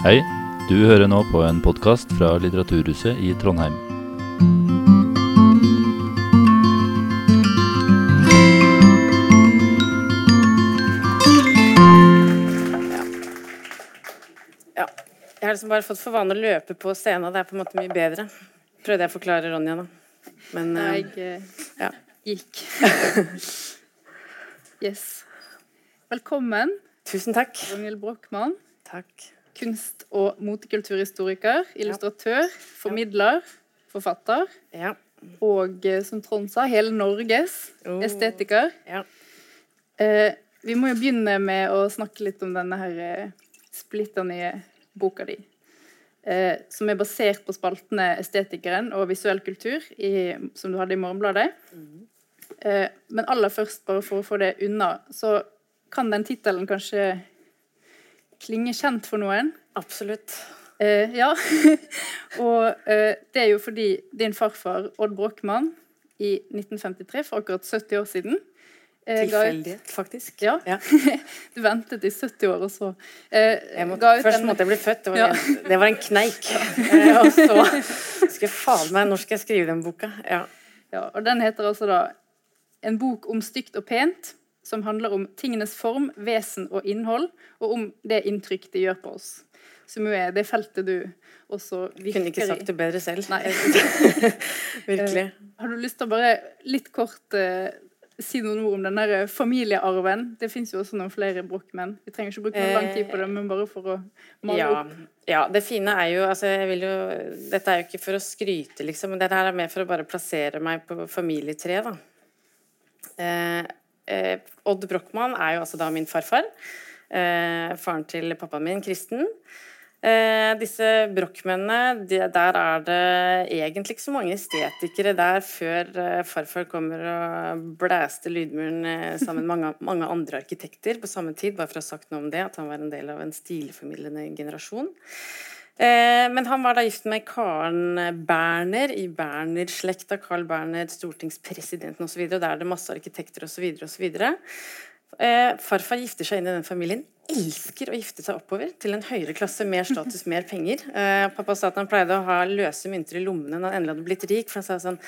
Hei, du hører nå på en podkast fra Litteraturhuset i Trondheim. Ja. Jeg har liksom bare fått for vane å løpe på scenen. Det er på en måte mye bedre. Prøvde jeg å forklare Ronja, da. Men eh, Jeg eh, ja. gikk. yes. Velkommen, Tusen takk. Ragnhild Brochmann. Takk. Kunst- og motekulturhistoriker, illustratør, formidler, forfatter. Ja. Og eh, som Trond sa, hele Norges Oh. estetiker. ja. Eh, vi må jo begynne med å snakke litt om denne her eh, splitter nye boka di. Eh, som er basert på spaltene Estetikeren og Visuell kultur, i, som du hadde i Morgenbladet. Eh, men aller først, bare for å få det unna, så kan den tittelen kanskje klinge kjent for noen. Absolutt. Eh, ja. og eh, det er jo fordi din farfar Odd Brochmann i 1953, for akkurat 70 år siden eh, Tilfeldighet, faktisk. Ja. Ja. Du ventet i 70 år, og så eh, måtte, først en- måtte jeg bli født. Det var, Ja. en, det var en kneik. Eh, og så skal jeg faen meg Når skal jeg skrive den boka? Ja. Ja, og den heter altså da En bok om stygt og pent, som handler om tingenes form, vesen og innhold, og om det inntrykk de gjør på oss. Som jo er det feltet du også virker Kunne ikke sagt det bedre selv. Nei. Virkelig. Har du lyst til å bare litt kort eh, si noen ord om den der familiearven? Det fins jo også noen flere Brochmenn. Vi trenger ikke bruke noe lang tid på det, men bare for å male Ja, opp. ja, det fine er jo altså jeg vil jo Dette er jo ikke for å skryte, liksom, men dette her er mer for å bare plassere meg på familietreet, da. Eh, eh, Odd Brochmann er jo altså da min farfar. Eh, faren til pappaen min, Kristen. Eh, disse Brochmennene, de, der er det egentlig ikke så mange estetikere der før eh, farfar kommer og blæster lydmuren eh, sammen med mange, mange andre arkitekter på samme tid, bare for å ha sagt noe om det, at han var en del av en stilformidlende generasjon. Eh, men han var da gift med Karen Berner i Berner-slekta. Carl Berner, stortingspresidenten osv. Der er det masse arkitekter osv. Eh, farfar gifter seg inn i den familien. Elsker å gifte seg oppover til en høyere klasse, mer status, mer penger. Eh, pappa sa at han pleide å ha løse mynter i lommene når han endelig hadde blitt rik. For han sa sånn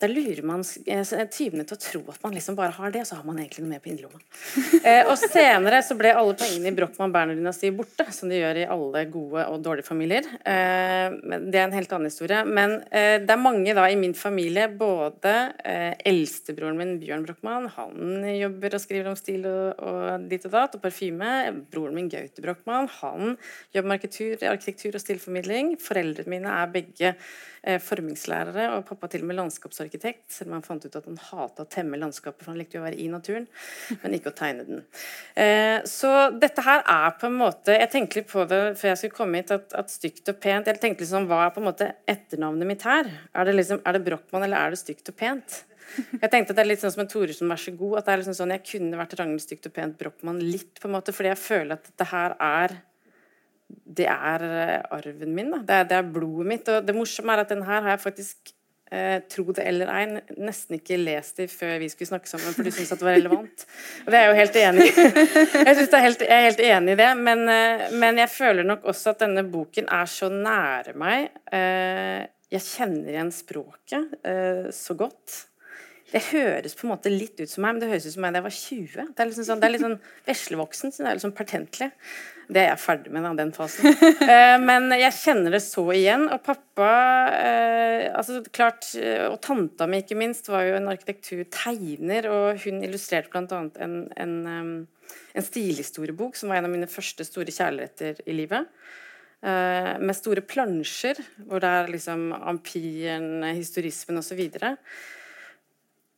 Da lurer man eh, tyvene til å tro at man liksom bare har det, og så har man egentlig noe mer på innerlomma. Eh, og senere så ble alle pengene i Brochmann-Berner-dynastiet borte, som de gjør i alle gode og dårlige familier. Eh, det er en helt annen historie. Men eh, det er mange da i min familie, både eh, eldstebroren min Bjørn Brochmann, han jobber og skriver om stil og, og ditt og datt, og parfyme. Broren min Gaute Brochmann, han jobber med arkitektur, arkitektur og stilformidling. Foreldrene mine er begge eh, formingslærere, og pappa til og med landskapsarkitekt, selv om han fant ut at han hata å temme landskapet, for han likte jo å være i naturen, men ikke å tegne den. Eh, så dette her er på en måte Jeg tenkte litt på det før jeg skulle komme hit, at, at stygt og pent Jeg tenkte liksom, Hva er på en måte etternavnet mitt her? Er det, liksom, det Brochmann, eller er det stygt og pent? Jeg tenkte at det er litt sånn som en Thoresen, vær så god. At det er liksom sånn, Jeg kunne vært Ragnhild stygt og pent Brochmann litt, på en måte, fordi jeg føler at dette her er det er eh, arven min. Da. Det, er, det er blodet mitt. Og det morsomme er at den her har jeg faktisk, eh, tro det eller ei, nesten ikke lest i før vi skulle snakke sammen, for du syntes at det var relevant. Og det er jeg jo helt enig i. Jeg, er helt, jeg er helt enig i det, men, eh, men jeg føler nok også at denne boken er så nære meg. Eh, jeg kjenner igjen språket eh, så godt. Det høres på en måte litt ut som meg, men det høres ut som meg da jeg var 20. Det er, liksom sånn, det er litt sånn veslevoksen, så det er litt sånn pertentlig. Det er jeg ferdig med, da, den fasen. Eh, men jeg kjenner det så igjen. Og pappa eh, altså klart, eh, Og tanta mi, ikke minst, var jo en arkitekturtegner, og hun illustrerte bl.a. En, en, en stilhistoriebok, som var en av mine første store kjærligheter i livet. Eh, med store plansjer, hvor det er liksom ampiren, historismen osv. Eh,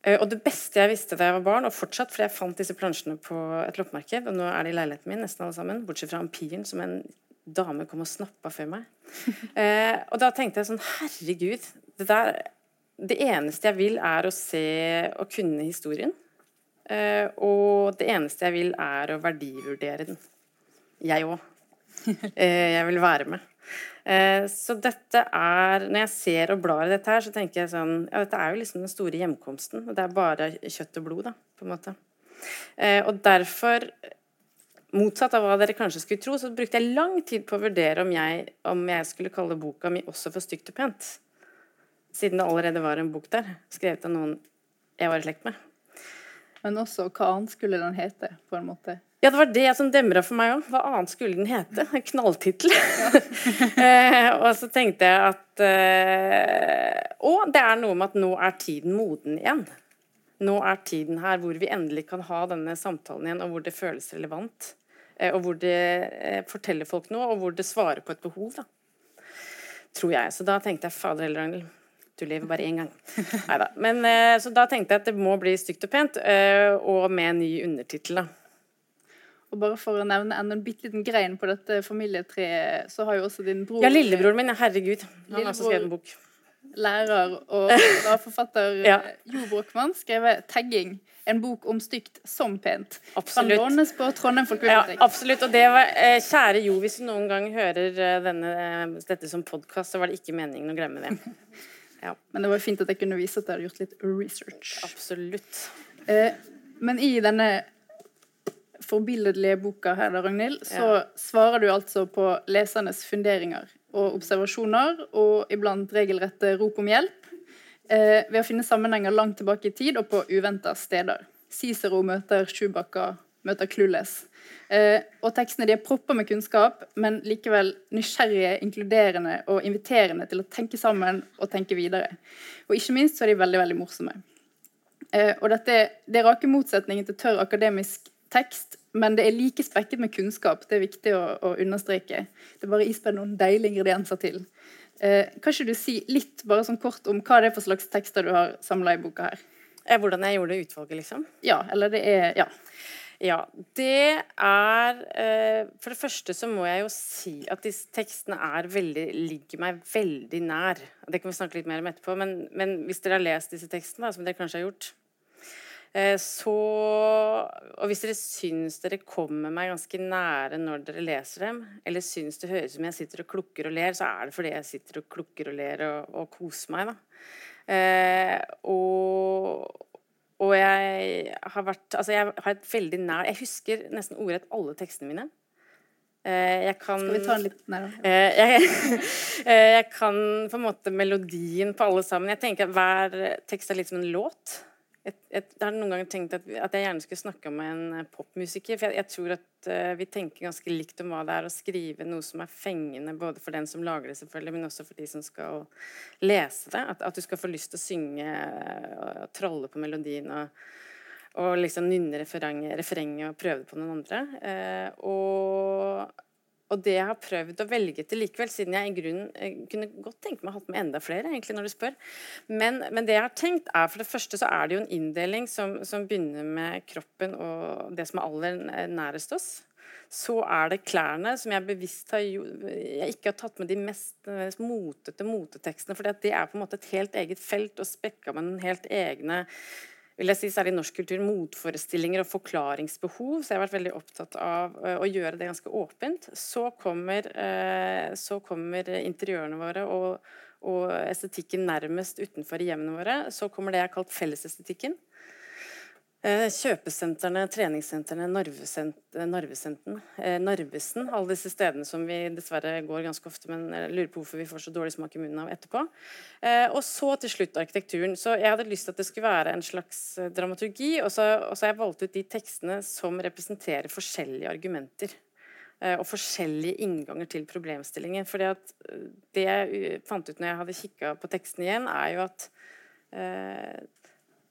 Og det beste jeg visste da jeg var barn, og fortsatt, for jeg fant disse plansjene på et loppemarked, og nå er de i leiligheten min, nesten alle sammen, bortsett fra ampiren, som en dame kom og snappa før meg. Eh, og da tenkte jeg sånn, herregud, det der Det eneste jeg vil, er å se og kunne historien. Eh, og det eneste jeg vil, er å verdivurdere den. Jeg òg. Eh, jeg vil være med. Eh, Så dette er Når jeg ser og blar i dette her, så tenker jeg sånn Ja, dette er jo liksom den store hjemkomsten. Og det er bare kjøtt og blod, da, på en måte. Eh, Og derfor motsatt av hva dere kanskje skulle tro, så brukte jeg lang tid på å vurdere om jeg, om jeg skulle kalle boka mi også for stygt og pent. Siden det allerede var en bok der, skrevet av noen jeg var i slekt med. Men også hva annet skulle den hete, på en måte? Ja, det var det som demra for meg òg. Hva annet skulle den hete? En knalltittel. eh, og så tenkte jeg at eh, Og det er noe med at nå er tiden moden igjen. Nå er tiden her hvor vi endelig kan ha denne samtalen igjen, og hvor det føles relevant. Eh, og hvor det eh, forteller folk noe, og hvor det svarer på et behov. da. Tror jeg. Så da tenkte jeg fader heller, Ragnhild. Du lever bare én gang. Neida. Men, så da tenkte jeg at det må bli stygt og pent, og med en ny undertittel. Og bare for å nevne enda en bitte liten grein på dette familietreet, så har jo også din bror Ja, lillebroren min. Herregud. Han har også skrevet en bok. lærer og da forfatter Ja. Jo Brochmann skrevet 'Tagging', en bok om stygt som pent. Kan Absolutt. lånes på Trondheim Ja, folkebibliotek. absolutt. Og det var, eh, kjære Jo, hvis du noen gang hører eh, denne, eh, dette som podkast, så var det ikke meningen å glemme det. Men det var fint at jeg kunne vise at jeg hadde gjort litt research. Absolutt. Eh, men i denne forbilledlige boka her, da, Ragnhild, så Ja. svarer du altså på lesernes funderinger og observasjoner, og iblant regelrette rop om hjelp, eh, ved å finne sammenhenger langt tilbake i tid og på uventa steder. Cicero møter Chewbacca, møter Clueless. Eh, og tekstene de er propper med kunnskap, men likevel nysgjerrige, inkluderende og inviterende til å tenke sammen og tenke videre. Og ikke minst så er de veldig, veldig morsomme. Eh, og dette, det er rake motsetningen til tørr akademisk tekst, men det er like spekket med kunnskap. Det er viktig å, å understreke. Det er bare ispedd noen deilige ingredienser til. Eh, kan ikke du si litt bare sånn kort om hva det er for slags tekster du har samla i boka her? Eh, Hvordan jeg gjorde utvalget, liksom. Ja, eller det er Ja. Ja, det er eh, For det første så må jeg jo si at disse tekstene er veldig, ligger meg veldig nær. Det kan vi snakke litt mer om etterpå, men, men hvis dere har lest disse tekstene, da, som dere kanskje har gjort, så Og hvis dere syns dere kommer meg ganske nære når dere leser dem, eller syns det høres ut som jeg sitter og klukker og ler, så er det fordi jeg sitter og klukker og ler og, og koser meg, da. Eh, og og jeg har vært Altså, jeg har et veldig nær Jeg husker nesten ordrett alle tekstene mine. Eh, Jeg kan Skal vi ta den litt da. Eh, jeg, eh, jeg kan på en måte melodien på alle sammen. Jeg tenker at Hver tekst er litt som en låt. Jeg, jeg, har noen ganger tenkt at, at jeg gjerne skulle snakka med en eh, popmusiker. For jeg, jeg tror at uh, vi tenker ganske likt om hva det er å skrive noe som er fengende, både for den som lager det, selvfølgelig, men også for de som skal lese det. At, at du skal få lyst til å synge eh, og trolle på melodien. og og liksom nynne refrenget og prøve det på noen andre. Uh, og, og det jeg har prøvd å velge til likevel, siden jeg i grunnen eh, kunne godt tenke meg å ha hatt med enda flere, egentlig, når du spør. Men, men det jeg har tenkt, er for det første så er det jo en inndeling som, som begynner med kroppen og det som er aller nærest oss. Så er det klærne, som jeg bevisst har jeg ikke har tatt med de mest, mest motete motetekstene. For det er på en måte et helt eget felt og spekka med den helt egne vil jeg si, særlig i norsk kultur, motforestillinger og forklaringsbehov. Så jeg har vært veldig opptatt av uh, å gjøre det ganske åpent. Så kommer, uh, så kommer interiørene våre og, og, estetikken nærmest utenfor hjemmene våre. Så kommer det jeg har kalt fellesestetikken. Uh, kjøpesentrene, treningssentrene, Narvesenten, Narvesen, alle disse stedene som vi dessverre går ganske ofte, men lurer på hvorfor vi får så dårlig smak i munnen av etterpå. Og så til slutt arkitekturen. Så jeg hadde lyst til at det skulle være en slags dramaturgi, og så, og så har jeg valgt ut de tekstene som representerer forskjellige argumenter. Og forskjellige innganger til problemstillingen. fordi at det jeg fant ut når jeg hadde kikka på teksten igjen, er jo at eh,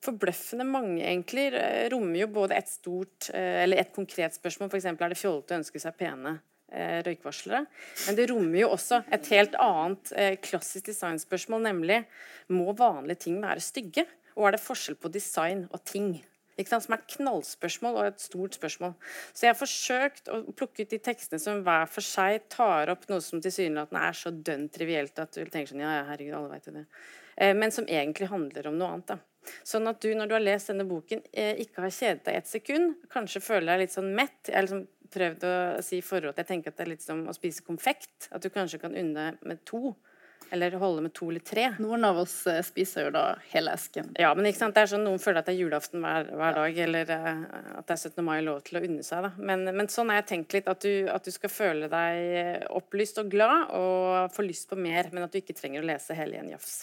forbløffende mange egentlig rommer jo både et stort eller et konkret spørsmål, f.eks. er det fjollete å ønske seg pene eh, røykvarslere. Men det rommer jo også et helt annet eh, klassisk designspørsmål, nemlig må vanlige ting være stygge? Og er det forskjell på design og ting? Ikke sant? Som er et knallspørsmål og et stort spørsmål. Så jeg har forsøkt å plukke ut de tekstene som hver for seg tar opp noe som tilsynelatende er så dønn trivielt at du tenker sånn Ja, ja, herregud, alle vet jo det. Eh, men som egentlig handler om noe annet. da. Sånn at du, når du har lest denne boken, eh, ikke har kjedet deg et sekund, kanskje føler deg litt sånn mett. Jeg har liksom prøvd å si i forhold til Jeg tenker at det er litt som å spise konfekt. At du kanskje kan unne med to. Eller holde med to eller tre. Noen av oss eh, spiser jo da hele esken. Ja, men ikke sant? det er sånn noen føler at det er julaften hver, hver dag, eller uh, at det er 17. mai lov til å unne seg. Da. Men, men sånn har jeg tenkt litt, at du, at du, skal føle deg opplyst og glad og få lyst på mer, men at du ikke trenger å lese hele en jafs.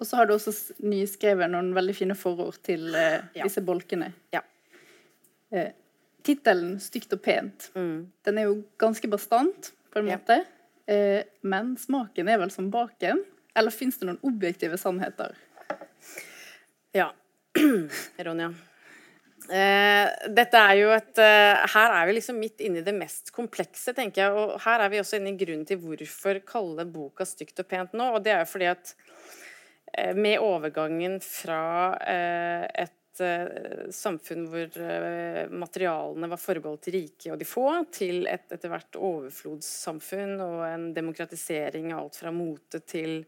Og så har du også nyskrevet noen veldig fine forord til eh, ja. disse bolkene. Ja. Eh, Tittelen 'Stygt og pent' mm. den er jo ganske bastant, på en ja. måte. Uh, men smaken er vel som baken? Eller fins det noen objektive sannheter? Ja. Ronja. Eh, dette er jo et eh, Her er vi liksom midt inne i det mest komplekse, tenker jeg. Og her er vi også inne i grunnen til hvorfor kalle boka stygt og pent nå. Og det er jo fordi at med overgangen fra et samfunn hvor materialene var forbeholdt de rike og de få, til et etter hvert overflodssamfunn og en demokratisering av alt fra mote til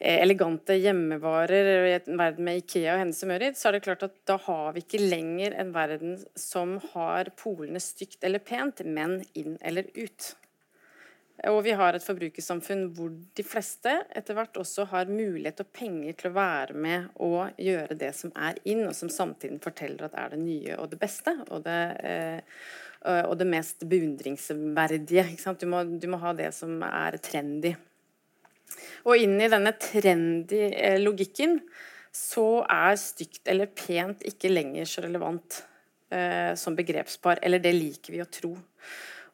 Eh, elegante hjemmevarer i en verden med Ikea og Hennes og Møritz, så er det klart at da har vi ikke lenger en verden som har polene stygt eller pent, men inn eller ut. Og vi har et forbrukersamfunn hvor de fleste etter hvert også har mulighet og penger til å være med og gjøre det som er inn, og som samtidig forteller at er det nye og det beste. og det, eh, og det mest beundringsverdige. Du må, du må ha det som er trendy. Og inn i denne trendy eh, logikken så er stygt eller pent ikke lenger så relevant eh, som begrepspar. Eller det liker vi å tro.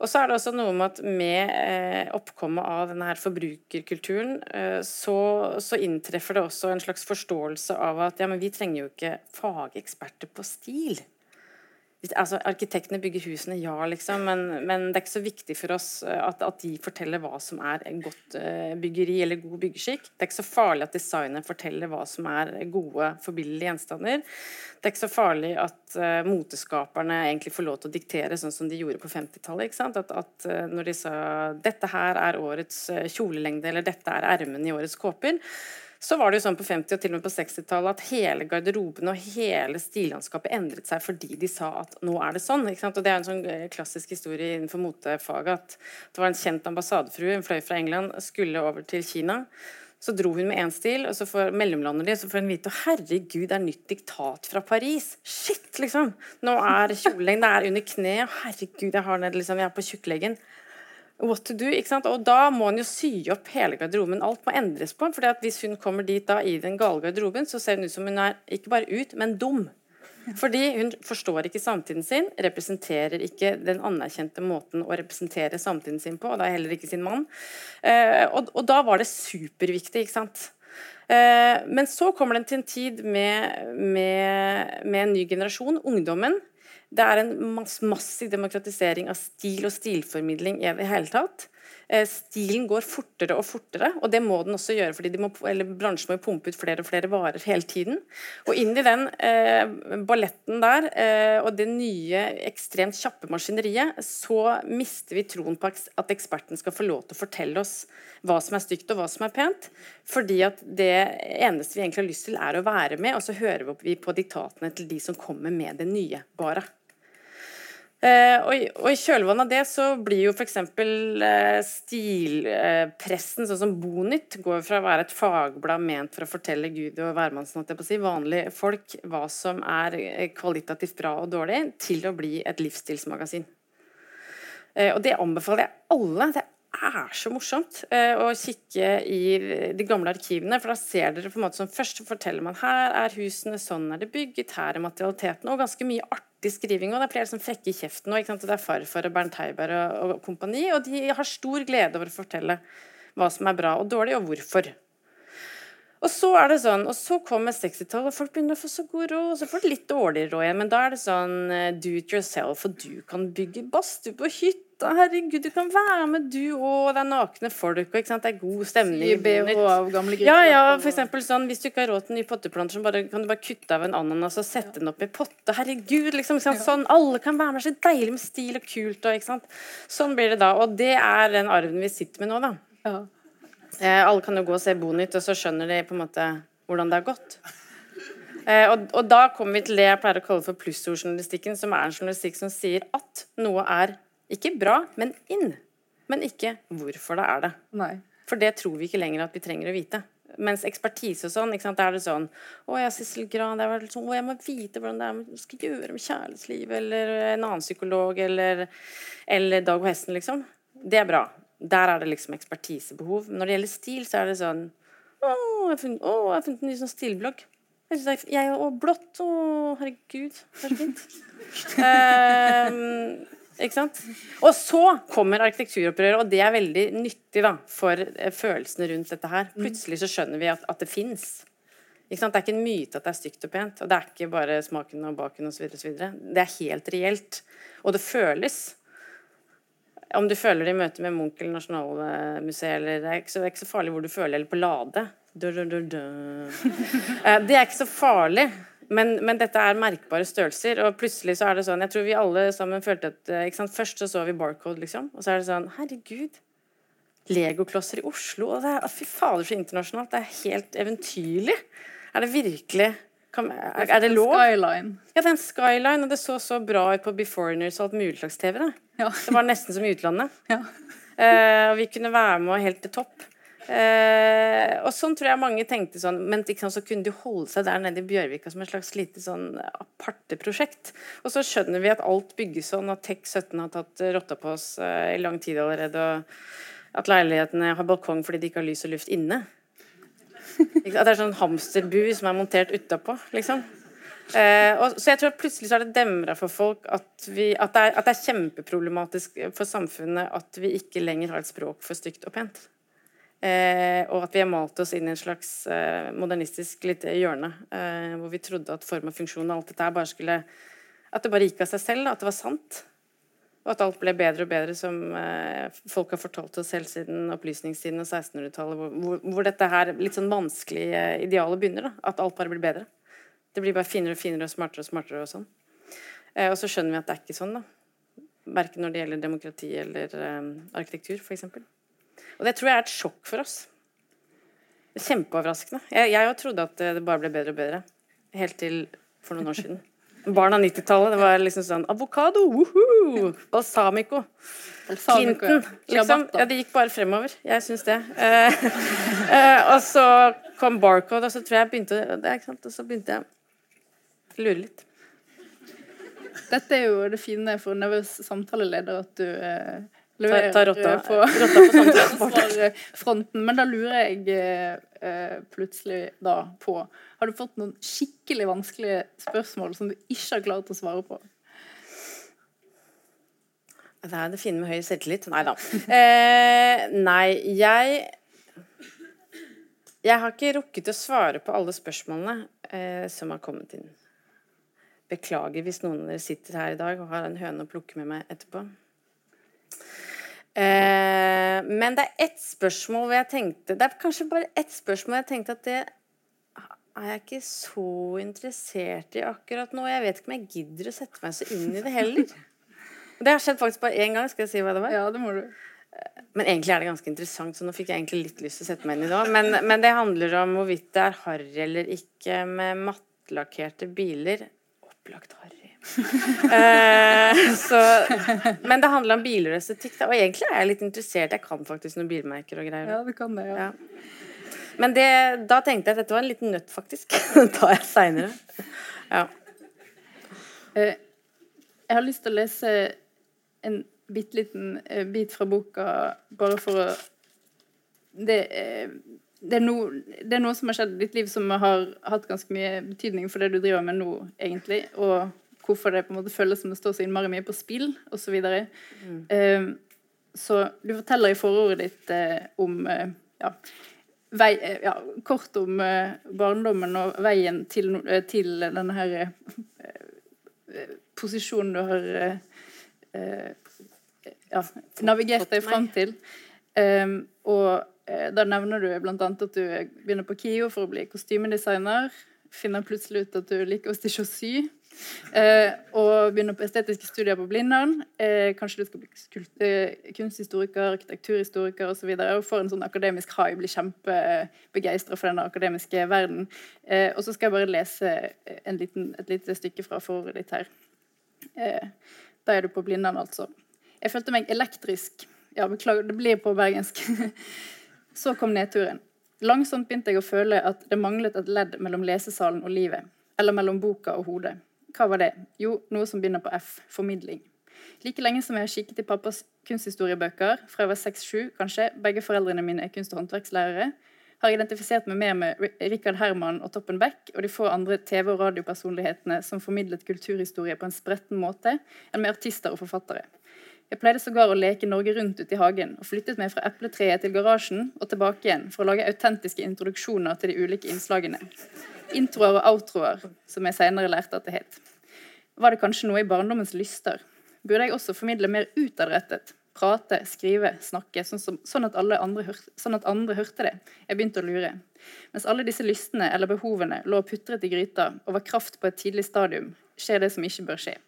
Og så er det også noe med at med eh, oppkommet av denne her forbrukerkulturen, eh, så, så, inntreffer det også en slags forståelse av at ja, men vi trenger jo ikke fageksperter på stil altså, Arkitektene bygger husene, ja, liksom, men, men, det er ikke så viktig for oss eh, at, at de forteller hva som er godt uh, byggeri eller god byggeskikk. Det er ikke så farlig at designer forteller hva som er gode, forbilledlige gjenstander. Det er ikke så farlig at uh, moteskaperne egentlig får lov til å diktere, sånn som de gjorde på 50-tallet. At, at uh, når de sa dette her er årets kjolelengde, eller dette er ermene i årets kåper, så var det jo sånn på 50- og til og med på 60-tallet at hele garderoben og hele stillandskapet endret seg fordi de sa at nå er det sånn. ikke sant? Og Det er en sånn eh, klassisk historie innenfor motefaget at det var en kjent ambassadefrue, hun fløy fra England, skulle over til Kina. Så dro hun med én stil, og så får mellomlander de, så får hun vite herregud, det er nytt diktat fra Paris. Shit, liksom! Nå er kjolelengden er under kneet. Herregud, jeg har ned, liksom, jeg er på tjukkleggen what to do. ikke sant? Og da må hun jo sy opp hele garderoben. Alt må endres på. for hvis hun kommer dit da i den gale garderoben, så ser hun ut som hun er ikke bare ut, men dum. Fordi hun forstår ikke samtiden sin, representerer ikke den anerkjente måten å representere samtiden sin på, og da heller ikke sin mann. Eh, og, og, da var det superviktig, ikke sant. Eh, men så kommer den til en tid med, med, med en ny generasjon, ungdommen, det er en massiv demokratisering av stil og stilformidling i det hele tatt. Eh, stilen går fortere og fortere, og det må den også gjøre, fordi må, bransjen må pumpe ut flere og flere varer hele tiden. Og inn i den eh, balletten der, eh, og det nye, ekstremt kjappe maskineriet, så mister vi troen på at eksperten skal få lov til å fortelle oss hva som er stygt og hva som er pent. Fordi at det eneste vi egentlig har lyst til, er å være med, og så hører vi på diktatene til de som kommer med det nye. bare. Eh, og, I kjølvannet av det så blir jo f.eks. Eh, stilpressen, sånn som Bonytt, går fra å være et fagblad ment for å fortelle Gud og hvermannsen, si, vanlige folk, hva som er eh, kvalitativt bra og dårlig, til å bli et livsstilsmagasin. Eh, og det anbefaler jeg alle. Det er så morsomt eh, å kikke i de gamle arkivene, for da ser dere på en måte som først forteller man her er husene, sånn er det bygget, her er materialiteten, og ganske mye artig skriving. og Det er flere som frekker i kjeften nå. Det er farfar og Bernt Heiberg og, og kompani, og de har stor glede over å fortelle hva som er bra og dårlig, og hvorfor. Og så er det sånn, og så kommer 60-tallet, og folk begynner å få så god råd. Og så får de litt dårligere råd igjen, men da er det sånn eh, do it yourself, og du kan bygge badstue på hytta. Herregud, du kan være med, du òg. Det er nakne folk, og det er god stemning. BH av gamle Ja, ja, for eksempel sånn, Hvis du ikke har råd til nye potteplanter, så bare, kan du bare kutte av en ananas og sette den opp i potte. Herregud, liksom, sånn, Alle kan være med. Så deilig med stil og kult. Og, ikke sant? Sånn blir det da. Og det er den arven vi sitter med nå, da. Ja. Eh, alle kan jo gå og se Bonytt, og så skjønner de på en måte hvordan det har gått. Eh, og, og, da kommer vi til det jeg pleier å kalle for plussordjournalistikken, som er en journalistikk som sier at noe er ikke bra, men inn. Men ikke hvorfor det er det. Nei. For det tror vi ikke lenger at vi trenger å vite. Mens ekspertise og sånn, ikke sant, da er det sånn Å ja, Sissel Gran, det er sånn, å, jeg må vite hvordan det er man skal gjøre med kjærlighetslivet, eller en annen psykolog, eller, eller Dag og hesten, liksom. Det er bra. Der er det liksom ekspertisebehov. Når det gjelder stil, så er det sånn Å, jeg har funnet, å, jeg har funnet en ny sånn stilblogg. Jeg, synes jeg og blått. Å, herregud, er så fint. um, ikke sant? Og så kommer arkitekturopprøret, og det er veldig nyttig da, for eh, følelsene rundt dette her. Plutselig så skjønner vi at, at det fins. Det er ikke en myte at det er stygt og pent. Og det er ikke bare smaken og baken osv. Det er helt reelt. Og det føles. Om du føler det i møte med Munch eller Nasjonalmuseet eller det er, ikke så, det er ikke så farlig hvor du føler, eller på Lade. Du, du, du, det er ikke så farlig. Men, men, dette er merkbare størrelser, og plutselig så er det sånn Jeg tror vi alle sammen følte at eh, Først så så vi Barcode, liksom, og så er det sånn Herregud. Legoklosser i Oslo. Og det er, fy fader, så internasjonalt. Det er helt eventyrlig. Er det virkelig kan, er, er, det lov? Skyline. Ja, det er en skyline, og det så så bra ut på Beforeigners og alt mulig slags TV. Det, ja. det var nesten som i utlandet. Ja. Uh, og vi kunne være med helt til topp. Uh, og sånn tror jeg mange tenkte sånn, men sant, så kunne de holde seg der nede i Bjørvika som et slags lite sånn aparte prosjekt. Og så skjønner vi at alt bygges sånn, at TEK17 har tatt rotta på oss uh, i lang tid allerede, og at leilighetene har balkong fordi de ikke har lys og luft inne. At det er sånn hamsterbu som er montert utapå, liksom. Eh, og, så jeg tror plutselig så er det demra for folk at, vi, at, det er, at, det er, kjempeproblematisk for samfunnet at vi ikke lenger har et språk for stygt og pent. Eh, og at vi har malt oss inn i en slags eh, modernistisk lite hjørne. Eh, hvor vi trodde at form og funksjon og alt dette bare skulle At det bare gikk av seg selv, at det var sant. Og at alt ble bedre og bedre, som eh, folk har fortalt oss selv siden opplysningstiden og 1600-tallet, hvor, hvor, dette her litt sånn vanskelige idealet begynner. da, At alt bare blir bedre. Det blir bare finere og finere og smartere og smartere og sånn. Eh, og så skjønner vi at det er ikke sånn, da. Verken når det gjelder demokrati eller eh, arkitektur, f.eks. Og det tror jeg er et sjokk for oss. Kjempeoverraskende. Jeg, òg trodde at det bare ble bedre og bedre. Helt til for noen år siden. Barn av 90-tallet. Det var liksom sånn Avokado! woho! Balsamico. Clinton. Liksom. Ja, det gikk bare fremover. Jeg syns det. Eh, eh, og så kom Barcode, og så tror jeg jeg begynte det, Og så begynte jeg å lure litt. Dette er jo det fine for nervøs samtaleleder, at du eh, leverer ta, ta rotta, på, rotta på fronten. Men da lurer jeg eh, plutselig da på Har du fått noen skikkelig vanskelige spørsmål som du ikke har klart å svare på? Det er det fine med høy selvtillit. Nei da. Eh, nei, jeg Jeg har ikke rukket å svare på alle spørsmålene eh, som har kommet inn. Beklager hvis noen av dere sitter her i dag og har en høne å plukke med meg etterpå. Eh, men det er ett spørsmål hvor jeg tenkte Det er kanskje bare ett spørsmål jeg tenkte at det er jeg ikke så interessert i akkurat nå. Jeg vet ikke om jeg gidder å sette meg så inn i det heller. Det har skjedd faktisk bare én gang. Skal jeg si hva det var? Ja, det må du. Men egentlig er det ganske interessant, så nå fikk jeg egentlig litt lyst til å sette meg inn i det òg. Men, men, det handler om hvorvidt det er harry eller ikke med mattlakkerte biler. Opplagt harry. Uh, så, men det handler om biler og estetikk. Og egentlig er jeg litt interessert. Jeg kan faktisk noen bilmerker og greier. Ja, du kan det, ja. ja. Men det, da tenkte jeg at dette var en liten nøtt, faktisk. tar jeg seinere. Ja. Uh, jeg har lyst til å lese en bitte liten uh, bit fra boka bare for å det, det, er no, det, er noe som har skjedd i ditt liv som har hatt ganske mye betydning for det du driver med nå, egentlig. Og hvorfor det på en måte føles som det står så innmari mye på spill, osv. Så, mm. uh, så du forteller i forordet ditt uh, om uh, ja, vei, ja, kort om barndommen og veien til, til denne her posisjonen du har ja, navigert deg fram til. Um, og da nevner du bl.a. at du begynner på KIO for å bli kostymedesigner. Finner plutselig ut at du liker å stikke og sy. Eh, og begynner på estetiske studier på Blindern. Eh, kanskje du skal bli kunsthistoriker, arkitekturhistoriker osv. Og, så og får en sånn akademisk high, blir kjempebegeistra for denne akademiske verden. Eh, og så skal jeg bare lese liten, et lite stykke fra forordet ditt her. Da er du på Blindern, altså. Jeg følte meg elektrisk. Ja, beklager, det blir på bergensk. Så kom nedturen. Langsomt begynte jeg å føle at det manglet et ledd mellom lesesalen og livet. Eller mellom boka og hodet. Hva var det? Jo, noe som begynner på F. Formidling. Like lenge som jeg har kikket i pappas kunsthistoriebøker, fra jeg var seks-sju kanskje, begge foreldrene mine er kunst- og håndverkslærere, har identifisert meg mer med Rikard Herman og Toppen Beck og de få andre TV- og radiopersonlighetene som formidlet kulturhistorie på en spretten måte, enn med artister og forfattere. Jeg pleide sågar å leke Norge rundt ute i hagen, og flyttet meg fra epletreet til garasjen og tilbake igjen for å lage autentiske introduksjoner til de ulike innslagene. Introer og outroer, som jeg senere lærte at det het. Var det kanskje noe i barndommens lyster? Burde jeg også formidle mer utadrettet? Prate, skrive, snakke, sånn, som, sånn, at hørte, sånn, at andre hørte det. Jeg begynte å lure. Mens alle disse lystene eller behovene lå putret i gryta og var kraft på et tidlig stadium, skjer det som ikke bør skje.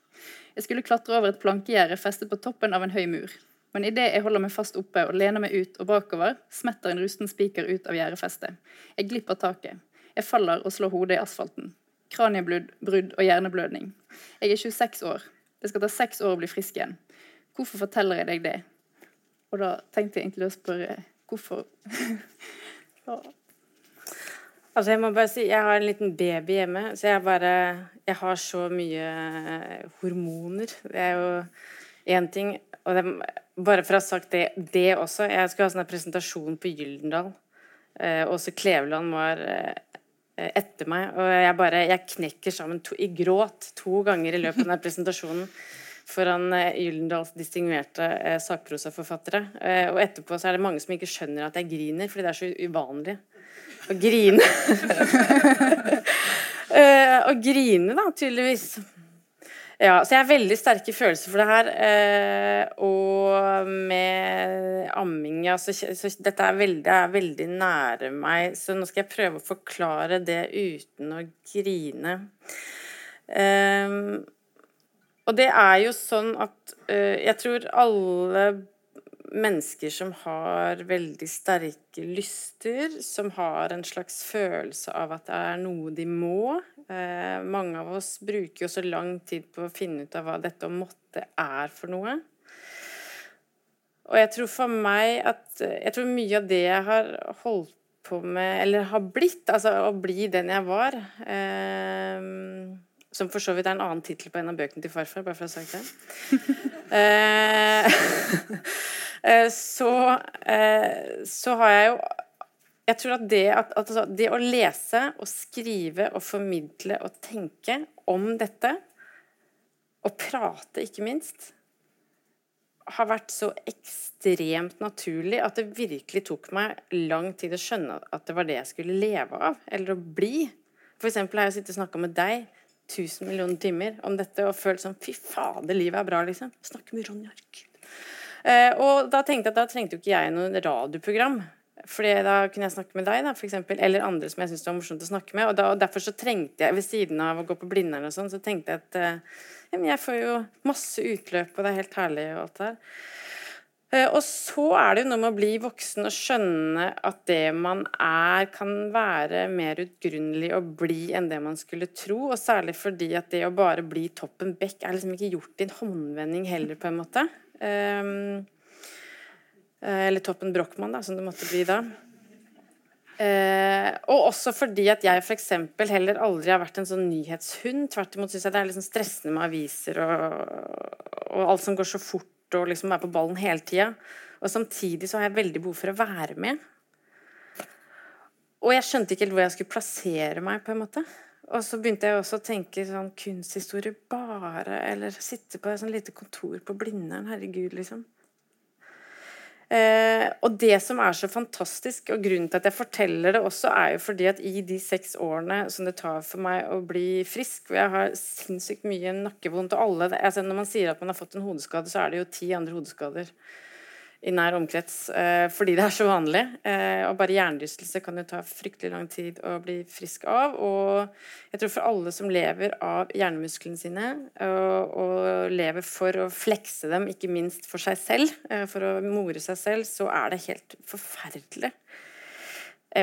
Jeg skulle klatre over et plankegjerde festet på toppen av en høy mur. Men idet jeg holder meg fast oppe og lener meg ut og bakover, smetter en rusten spiker ut av gjerdefestet. Jeg glipper taket. Jeg faller og slår hodet i asfalten. Kraniebrudd og hjerneblødning. Jeg er 26 år. Det skal ta seks år å bli frisk igjen. Hvorfor forteller jeg deg det? Og da tenkte jeg egentlig å spørre hvorfor. Altså, jeg må bare si, jeg har en liten baby hjemme, så jeg bare Jeg har så mye eh, hormoner. Det er jo én ting Og det, bare for å ha sagt det, det også Jeg skulle ha sånn presentasjon på Gyldendal. Eh, også Kleveland var eh, etter meg, og jeg bare Jeg knekker sammen to, i gråt to ganger i løpet av den presentasjonen foran eh, Gyldendals distinguerte eh, sakprosaforfattere. Eh, og etterpå så er det mange som ikke skjønner at jeg griner, fordi det er så uvanlig å grine. eh, å grine, da, tydeligvis. Ja, så jeg har veldig sterke følelser for det her. Eh, og med amming ja, så, så dette er veldig, er veldig, nære meg. Så nå skal jeg prøve å forklare det uten å grine. Eh, og det er jo sånn at uh, jeg tror alle mennesker som har veldig sterke lyster, som har en slags følelse av at det er noe de må Eh, Mange av oss bruker jo så lang tid på å finne ut av hva dette å måtte er for noe. Og jeg tror for meg at Jeg tror mye av det jeg har holdt på med, eller har blitt, altså å bli den jeg var eh, som for så vidt er en annen tittel på en av bøkene til farfar, bare for å ha sagt det. Eh, eh, så, eh, så har jeg jo Jeg tror at det, at, at altså, det å lese og skrive og formidle og tenke om dette, og prate ikke minst, har vært så ekstremt naturlig at det virkelig tok meg lang tid å skjønne at det var det jeg skulle leve av, eller å bli. For eksempel har jeg sittet og snakka med deg tusen millioner timer om dette og følt sånn Fy fader, livet er bra, liksom. Snakke med Ronja, Gud. Eh, og da tenkte jeg at da trengte jo ikke jeg noe radioprogram. Fordi da kunne jeg snakke med deg, da, for eksempel, eller andre som jeg syntes var morsomt å snakke med. Og, da, og, derfor så trengte jeg, ved siden av å gå på Blindern og sånn, så tenkte jeg at eh, jeg får jo masse utløp, og det er helt herlig og alt det her. Eh, og så er det jo noe med å bli voksen og skjønne at det man er, kan være mer utgrunnelig å bli enn det man skulle tro. Og særlig fordi at det å bare bli Toppen bekk er liksom ikke gjort i en håndvending heller, på en måte. Um, eller Toppen Brochmann, som det måtte bli da. Eh, og også fordi at jeg f.eks. heller aldri har vært en sånn nyhetshund. Tvert imot syns jeg det er liksom stressende med aviser og, og alt som går så fort og liksom være på ballen hele tida. Og samtidig så har jeg veldig behov for å være med. Og jeg skjønte ikke helt hvor jeg skulle plassere meg, på en måte. Og så begynte jeg også å tenke sånn kunsthistorie bare, eller sitte på et sånn lite kontor på Blindern, herregud, liksom. Eh, og det som er så fantastisk, og grunnen til at jeg forteller det også, er jo fordi at i de seks årene som det tar for meg å bli frisk, og jeg har sinnssykt mye nakkevondt og alle altså Når man sier at man har fått en hodeskade, så er det jo ti andre hodeskader i nær omkrets eh, fordi det er så vanlig. Eh, og bare hjernerystelse kan jo ta fryktelig lang tid å bli frisk av. Og jeg tror for alle som lever av hjernemusklene sine, og, og lever for å flekse dem, ikke minst for seg selv, eh, for å more seg selv, så er det helt forferdelig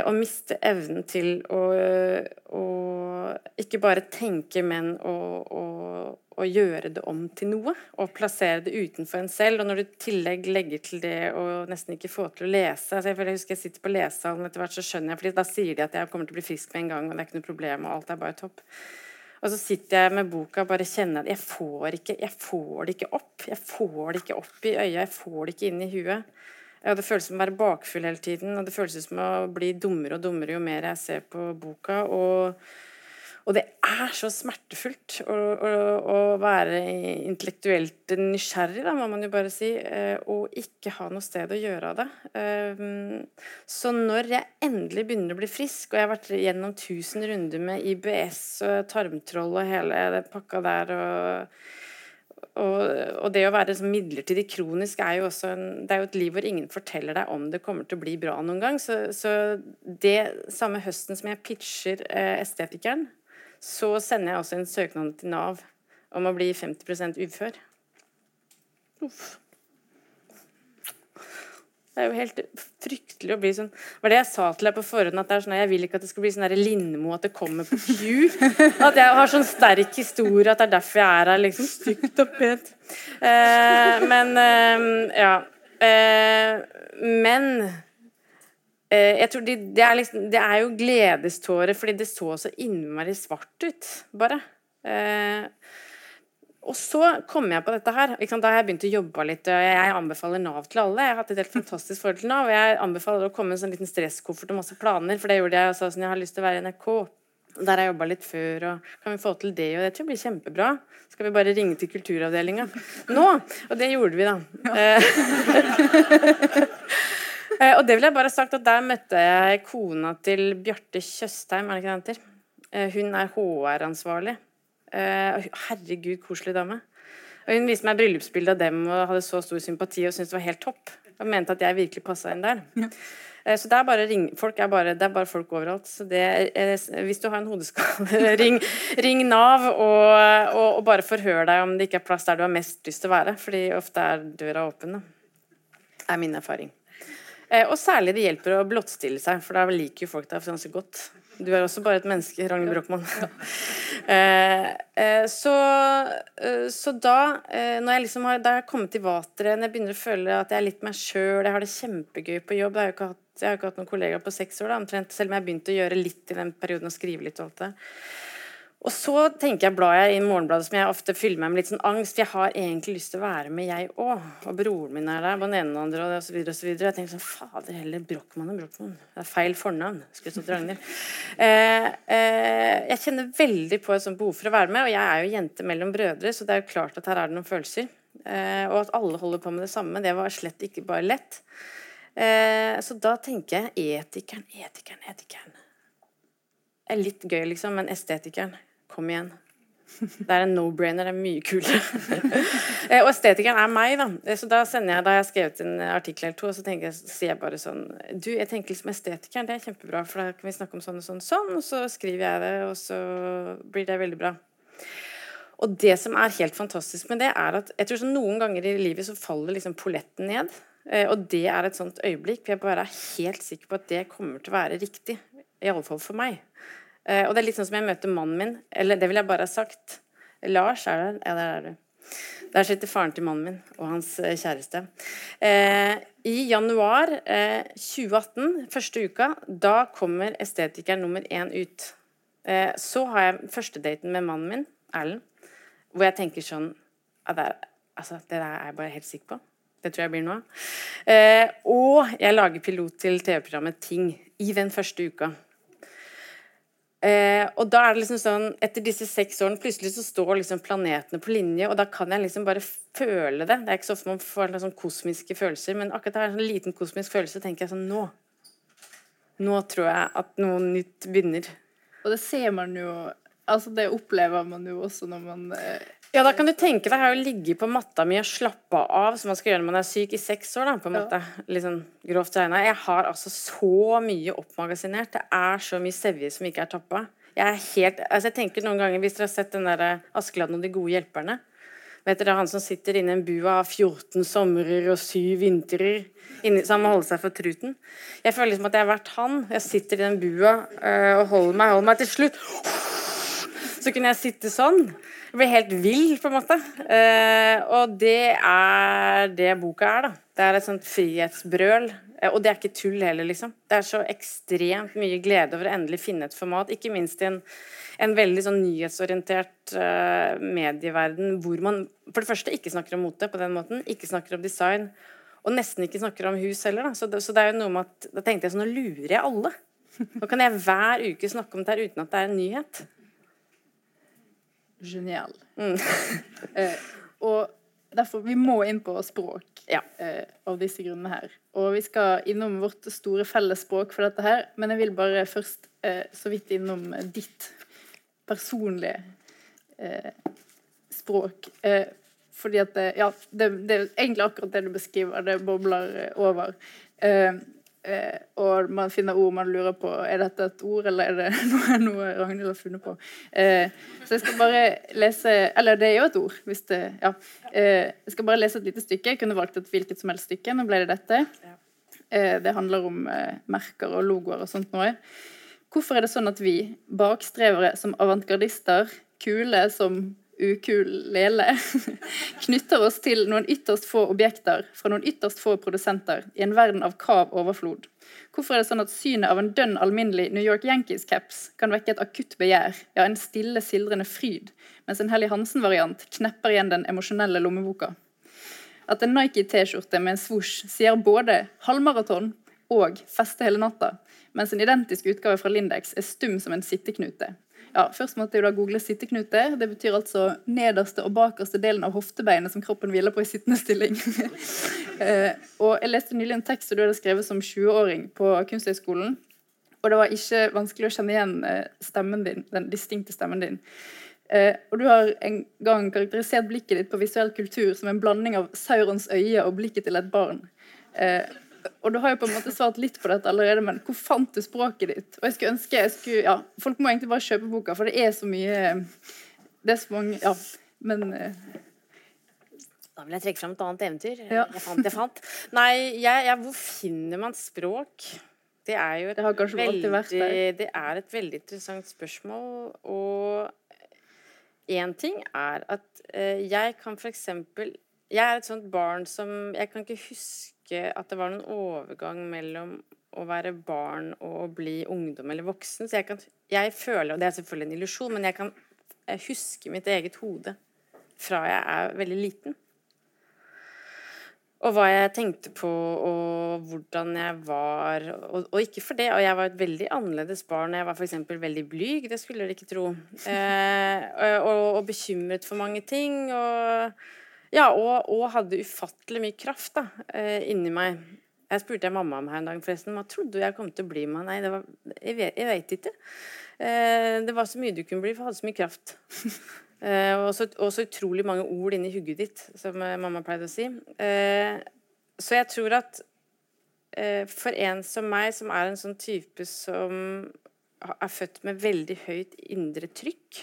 å miste evnen til å, å, ikke bare tenke, men å, å gjøre det om til noe. Og plassere det utenfor en selv. Og når du i tillegg legger til det å nesten ikke få til å lese altså Jeg husker jeg sitter på lesesalen etter hvert, så skjønner jeg fordi da sier de at jeg kommer til å bli frisk med en gang, og det er ikke noe problem, og alt er bare topp. Og så sitter jeg med boka og bare kjenner at jeg får, ikke, jeg får det ikke opp. Jeg får det ikke opp i øya, jeg får det ikke inn i huet. Og det føles som å være bakfull hele tiden, og det føles som å bli dummere og dummere jo mer jeg ser på boka. og og det er så smertefullt å, å, å, være intellektuelt nysgjerrig, da, må man jo bare si, eh, og ikke ha noe sted å gjøre av det. Ehm, så når jeg endelig begynner å bli frisk, og jeg har vært gjennom tusen runder med IBS og tarmtroll og hele den pakka der og og, og, det å være sånn midlertidig kronisk er jo også en, det er jo et liv hvor ingen forteller deg om det kommer til å bli bra noen gang. Så, så det samme høsten som jeg pitcher eh, Estetikeren, så sender jeg også en søknad til Nav om å bli 50 ufør. Uff. Det er jo helt fryktelig å bli sånn Det var det jeg sa til deg på forhånd, at det er sånn, jeg vil ikke at det skal bli sånn Lindmo, at det kommer på Pew. At jeg har sånn sterk historie, at det er derfor jeg er her. liksom Stygt og pent. Eh, men eh, ja. Eh, men jeg tror det, det, er liksom, det er jo gledestårer fordi det så så innmari svart ut, bare. Eh, og så kom jeg på dette her. Da har jeg begynt å jobbe litt. og Jeg anbefaler Nav til alle. Jeg har hatt et helt fantastisk forhold til Nav. og Jeg anbefaler å komme med en sånn liten stresskoffert og masse planer, for det gjorde jeg. og sa sånn, Jeg har lyst til å være i NRK. Der har jeg jobba litt før, og kan vi få til det? Og det tror jeg blir kjempebra. Skal vi bare ringe til kulturavdelinga nå? Og det gjorde vi, da. Eh, Eh, og det vil jeg bare ha sagt at Der møtte jeg kona til Bjarte Tjøstheim. er det ikke det heter? Eh, hun er HR-ansvarlig. Eh, herregud, koselig dame. Og Hun viste meg bryllupsbilde av dem og hadde så stor sympati og syntes det var helt topp. Og mente at jeg virkelig passa inn der. Ja. Så det er bare ring, folk er bare, det er bare folk overalt. Så det, hvis du har en hodeskade, ring, ring Nav og, og, og, bare forhør deg om det ikke er plass der du har mest lyst til å være. Fordi ofte er døra åpen. Det er min erfaring. Eh, og særlig det hjelper å blottstille seg, for da liker jo folk deg ganske godt. Du er også bare et menneske, Ragnhild Brochmann. eh, eh, så, så, da, når jeg liksom har, da jeg har kommet til vateret, når jeg begynner å føle at jeg er litt meg sjøl, jeg har det kjempegøy på jobb Jeg har jo ikke hatt, ikke hatt noen kollegaer på seks år, da, omtrent, selv om jeg begynte å gjøre litt i den perioden og skrive litt. og alt det. Og så tenker jeg, blar jeg i Morgenbladet, som jeg ofte fyller meg med litt sånn angst. For jeg har egentlig lyst til å være med, jeg òg. Og broren min er der, på den ene og den andre, og så videre og så videre. Jeg tenker sånn, fader heller, Brochmann og Brochmann. Det er feil fornavn. Skulle stått Ragnhild. Eh, eh, jeg kjenner veldig på et sånt behov for å være med, og jeg er jo jente mellom brødre, så det er jo klart at her er det noen følelser. Eh, og at alle holder på med det samme, det var slett ikke bare lett. Eh, så da tenker jeg etikeren, etikeren, etikeren. Det er litt gøy, liksom, men estetikeren Kom igjen. Det er en no-brainer. Det er mye kulere. Eh, og estetikeren er meg, da. Eh, så da sender jeg, da jeg skrevet en artikkel eller to, så tenker jeg, jeg bare sånn Du, jeg tenker liksom estetikeren, det er kjempebra, for da kan vi snakke om sånn og sånn, sånn. Og så skriver jeg det, og så blir det veldig bra. Og det som er helt fantastisk med det, er at jeg tror sånn noen ganger i livet så faller liksom polletten ned. Eh, og det er et sånt øyeblikk. For jeg bare er helt sikker på at det kommer til å være riktig. Iallfall for meg. Eh, og det er litt sånn som jeg møter mannen min. Eller det vil jeg bare ha sagt. Lars er der. Ja, der er du. Der sitter faren til mannen min og hans eh, kjæreste. Eh, I januar eh, 2018, første uka, da kommer estetiker nummer én ut. Eh, så har jeg førstedaten med mannen min, Erlend, hvor jeg tenker sånn det, altså, det er jeg bare helt sikker på. Det tror jeg blir noe av. Eh, og jeg lager pilot til TV-programmet Ting i den første uka. Eh, og da er det liksom sånn Etter disse seks årene plutselig så står liksom planetene på linje, og da kan jeg liksom bare føle det. Det er ikke så ofte man får sånn kosmiske følelser, men akkurat da er det en sånn liten kosmisk følelse, tenker jeg sånn Nå. Nå tror jeg at noe nytt begynner. Og det ser man jo Altså, det opplever man jo også når man eh, ja, da kan du tenke deg å ligge på matta mi og slappe av, som man skal gjøre når man er syk i seks år, da, på en ja. måte. Litt sånn grovt regna. Jeg har altså så mye oppmagasinert. Det er så mye sevje som ikke er tappa. Jeg er helt Altså, jeg tenker noen ganger, hvis dere har sett den der eh, Askeladden og de gode hjelperne Vet dere han som sitter inne i en bua av 14 somrer og 7 vintrer, så han må holde seg for truten? Jeg føler liksom at jeg har vært han. Jeg sitter i den bua øh, og holder meg, holder meg til slutt Så kunne jeg sitte sånn. Jeg ble helt vill, på en måte. Eh, og det er det boka er, da. Det er et sånt frihetsbrøl. Eh, og det er ikke tull heller, liksom. Det er så ekstremt mye glede over å endelig finne et format, ikke minst i en, en veldig sånn nyhetsorientert uh, medieverden hvor man for det første ikke snakker om mote på den måten, ikke snakker om design, og nesten ikke snakker om hus heller. Da. Så, det, så det er jo noe med at Da tenkte jeg sånn Nå lurer jeg alle. Nå kan jeg hver uke snakke om det her uten at det er en nyhet. Genial. Mm. eh, og derfor vi må inn på språk Ja. eh, av disse grunnene her. Og vi skal innom vårt store felles språk for dette her, men jeg vil bare først eh, så vidt innom ditt personlige eh, språk. Eh, fordi at det, Ja, det, det er egentlig akkurat det du beskriver. Det bobler eh, over. Eh, eh, og man finner ord man lurer på er dette et ord, eller er det noe, noe Ragnhild har funnet på. Eh, så jeg skal bare lese Eller det er jo et ord. hvis det, ja. Eh, jeg skal bare lese et lite stykke. Jeg kunne valgt et hvilket som helst stykke. Nå ble det dette. Eh, det handler om eh, merker og logoer og sånt noe. Hvorfor er det sånn at vi, bakstrevere som avantgardister, kule som ukulele, knytter oss til noen ytterst få objekter fra noen ytterst få produsenter i en verden av kav overflod? Hvorfor er det sånn at synet av en dønn alminnelig New York Yankees-caps kan vekke et akutt begjær, ja, en stille, sildrende fryd, mens en Helly Hansen-variant knepper igjen den emosjonelle lommeboka? At en Nike-T-skjorte med en svosj sier både halvmaraton og feste hele natta, mens en identisk utgave fra Lindex er stum som en sitteknute. Ja, først måtte jeg da google sitteknute. Det betyr altså nederste og bakerste delen av hoftebeinet som kroppen hviler på i sittende stilling. eh, og jeg leste nylig en tekst som du hadde skrevet som 20-åring på Kunsthøgskolen. Og det var ikke vanskelig å kjenne igjen eh, stemmen din, den distinkte stemmen din. Eh, og du har en gang karakterisert blikket ditt på visuell kultur som en blanding av Saurons øye og blikket til et barn. Eh, og du har jo på en måte svart litt på dette allerede, men hvor fant du språket ditt? Og jeg skulle ønske jeg skulle, ja, Folk må egentlig bare kjøpe boka, for det er så mye Det er så mange Ja, men eh, Da vil jeg trekke fram et annet eventyr. Ja. Jeg fant, jeg fant. Nei, jeg, jeg, hvor finner man språk? Det er jo et Det veldig, det er et veldig interessant spørsmål. Og én ting er at eh, jeg kan eksempel Jeg er et sånt barn som Jeg kan ikke huske at det var noen overgang mellom å være barn og å bli ungdom eller voksen. Så jeg, kan, jeg føler, og det er selvfølgelig en illusjon, men jeg kan huske mitt eget hode fra jeg er veldig liten. Og hva jeg tenkte på, og hvordan jeg var. Og, og ikke for det. Og jeg var et veldig annerledes barn. Jeg var f.eks. veldig blyg, det skulle dere ikke tro. Eh, og, og, bekymret for mange ting. Og, ja, og, og hadde ufattelig mye kraft da, eh, inni meg. Jeg spurte mamma om her en dag, forresten. Hva trodde du jeg kom til å bli med? Nei, det var, jeg, vet, ikke. Eh, det var så mye du kunne bli, for jeg hadde så mye kraft. Eh, og, så, utrolig mange ord inni hugget ditt, som mamma pleide å si. Så jeg tror at for en som meg, som er en sånn type som er født med veldig høyt indre trykk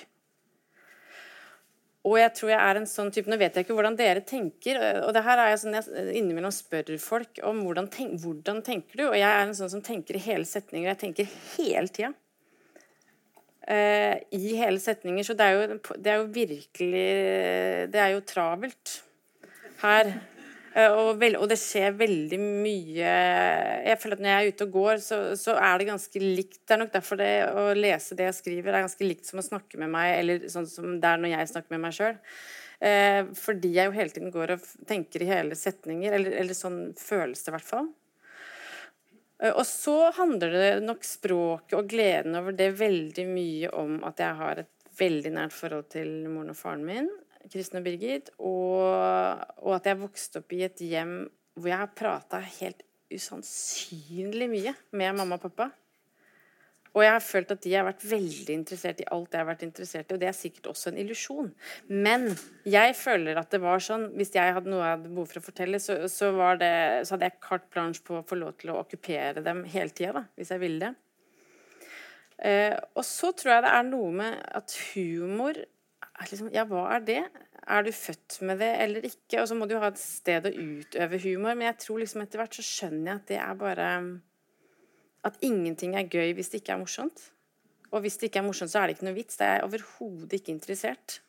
og jeg tror jeg er en sånn type Nå vet jeg ikke hvordan dere tenker, og det her er jeg sånn jeg innimellom spør folk om hvordan, tenk, hvordan tenker du, og jeg er en sånn som tenker i hele setninger. Jeg tenker hele tida. Uh, I hele setninger. Så det er, jo, det er jo virkelig Det er jo travelt her. Eh, og, vel, og det skjer veldig mye Jeg føler at når jeg er ute og går, så, så er det ganske likt. Det er nok derfor det å lese det jeg skriver, er ganske likt som å snakke med meg, eller sånn som det er når jeg snakker med meg sjøl. Eh, fordi jeg jo hele tiden går og tenker i hele setninger, eller, eller sånn føles det i hvert fall. Eh, Og så handler det nok språket og gleden over det veldig mye om at jeg har et veldig nært forhold til moren og faren min, Kristin og Birgit, og, og at jeg vokste opp i et hjem hvor jeg har prata helt usannsynlig mye med mamma og pappa. Og jeg har følt at de har vært veldig interessert i alt jeg har vært interessert i, og det er sikkert også en illusjon. Men jeg føler at det var sånn Hvis jeg hadde noe jeg hadde behov for å fortelle, så, så, det, så hadde jeg carte blanche på å få lov til å okkupere dem hele tida, hvis jeg ville det. Eh, og så tror jeg det er noe med at humor liksom, Ja, hva er det? Er du født med det eller ikke? Og så må du jo ha et sted å utøve humor. Men jeg tror liksom etter hvert så skjønner jeg at det er bare At ingenting er gøy hvis det ikke er morsomt. Og hvis det ikke er morsomt, så er det ikke noe vits. Det er jeg overhodet ikke interessert.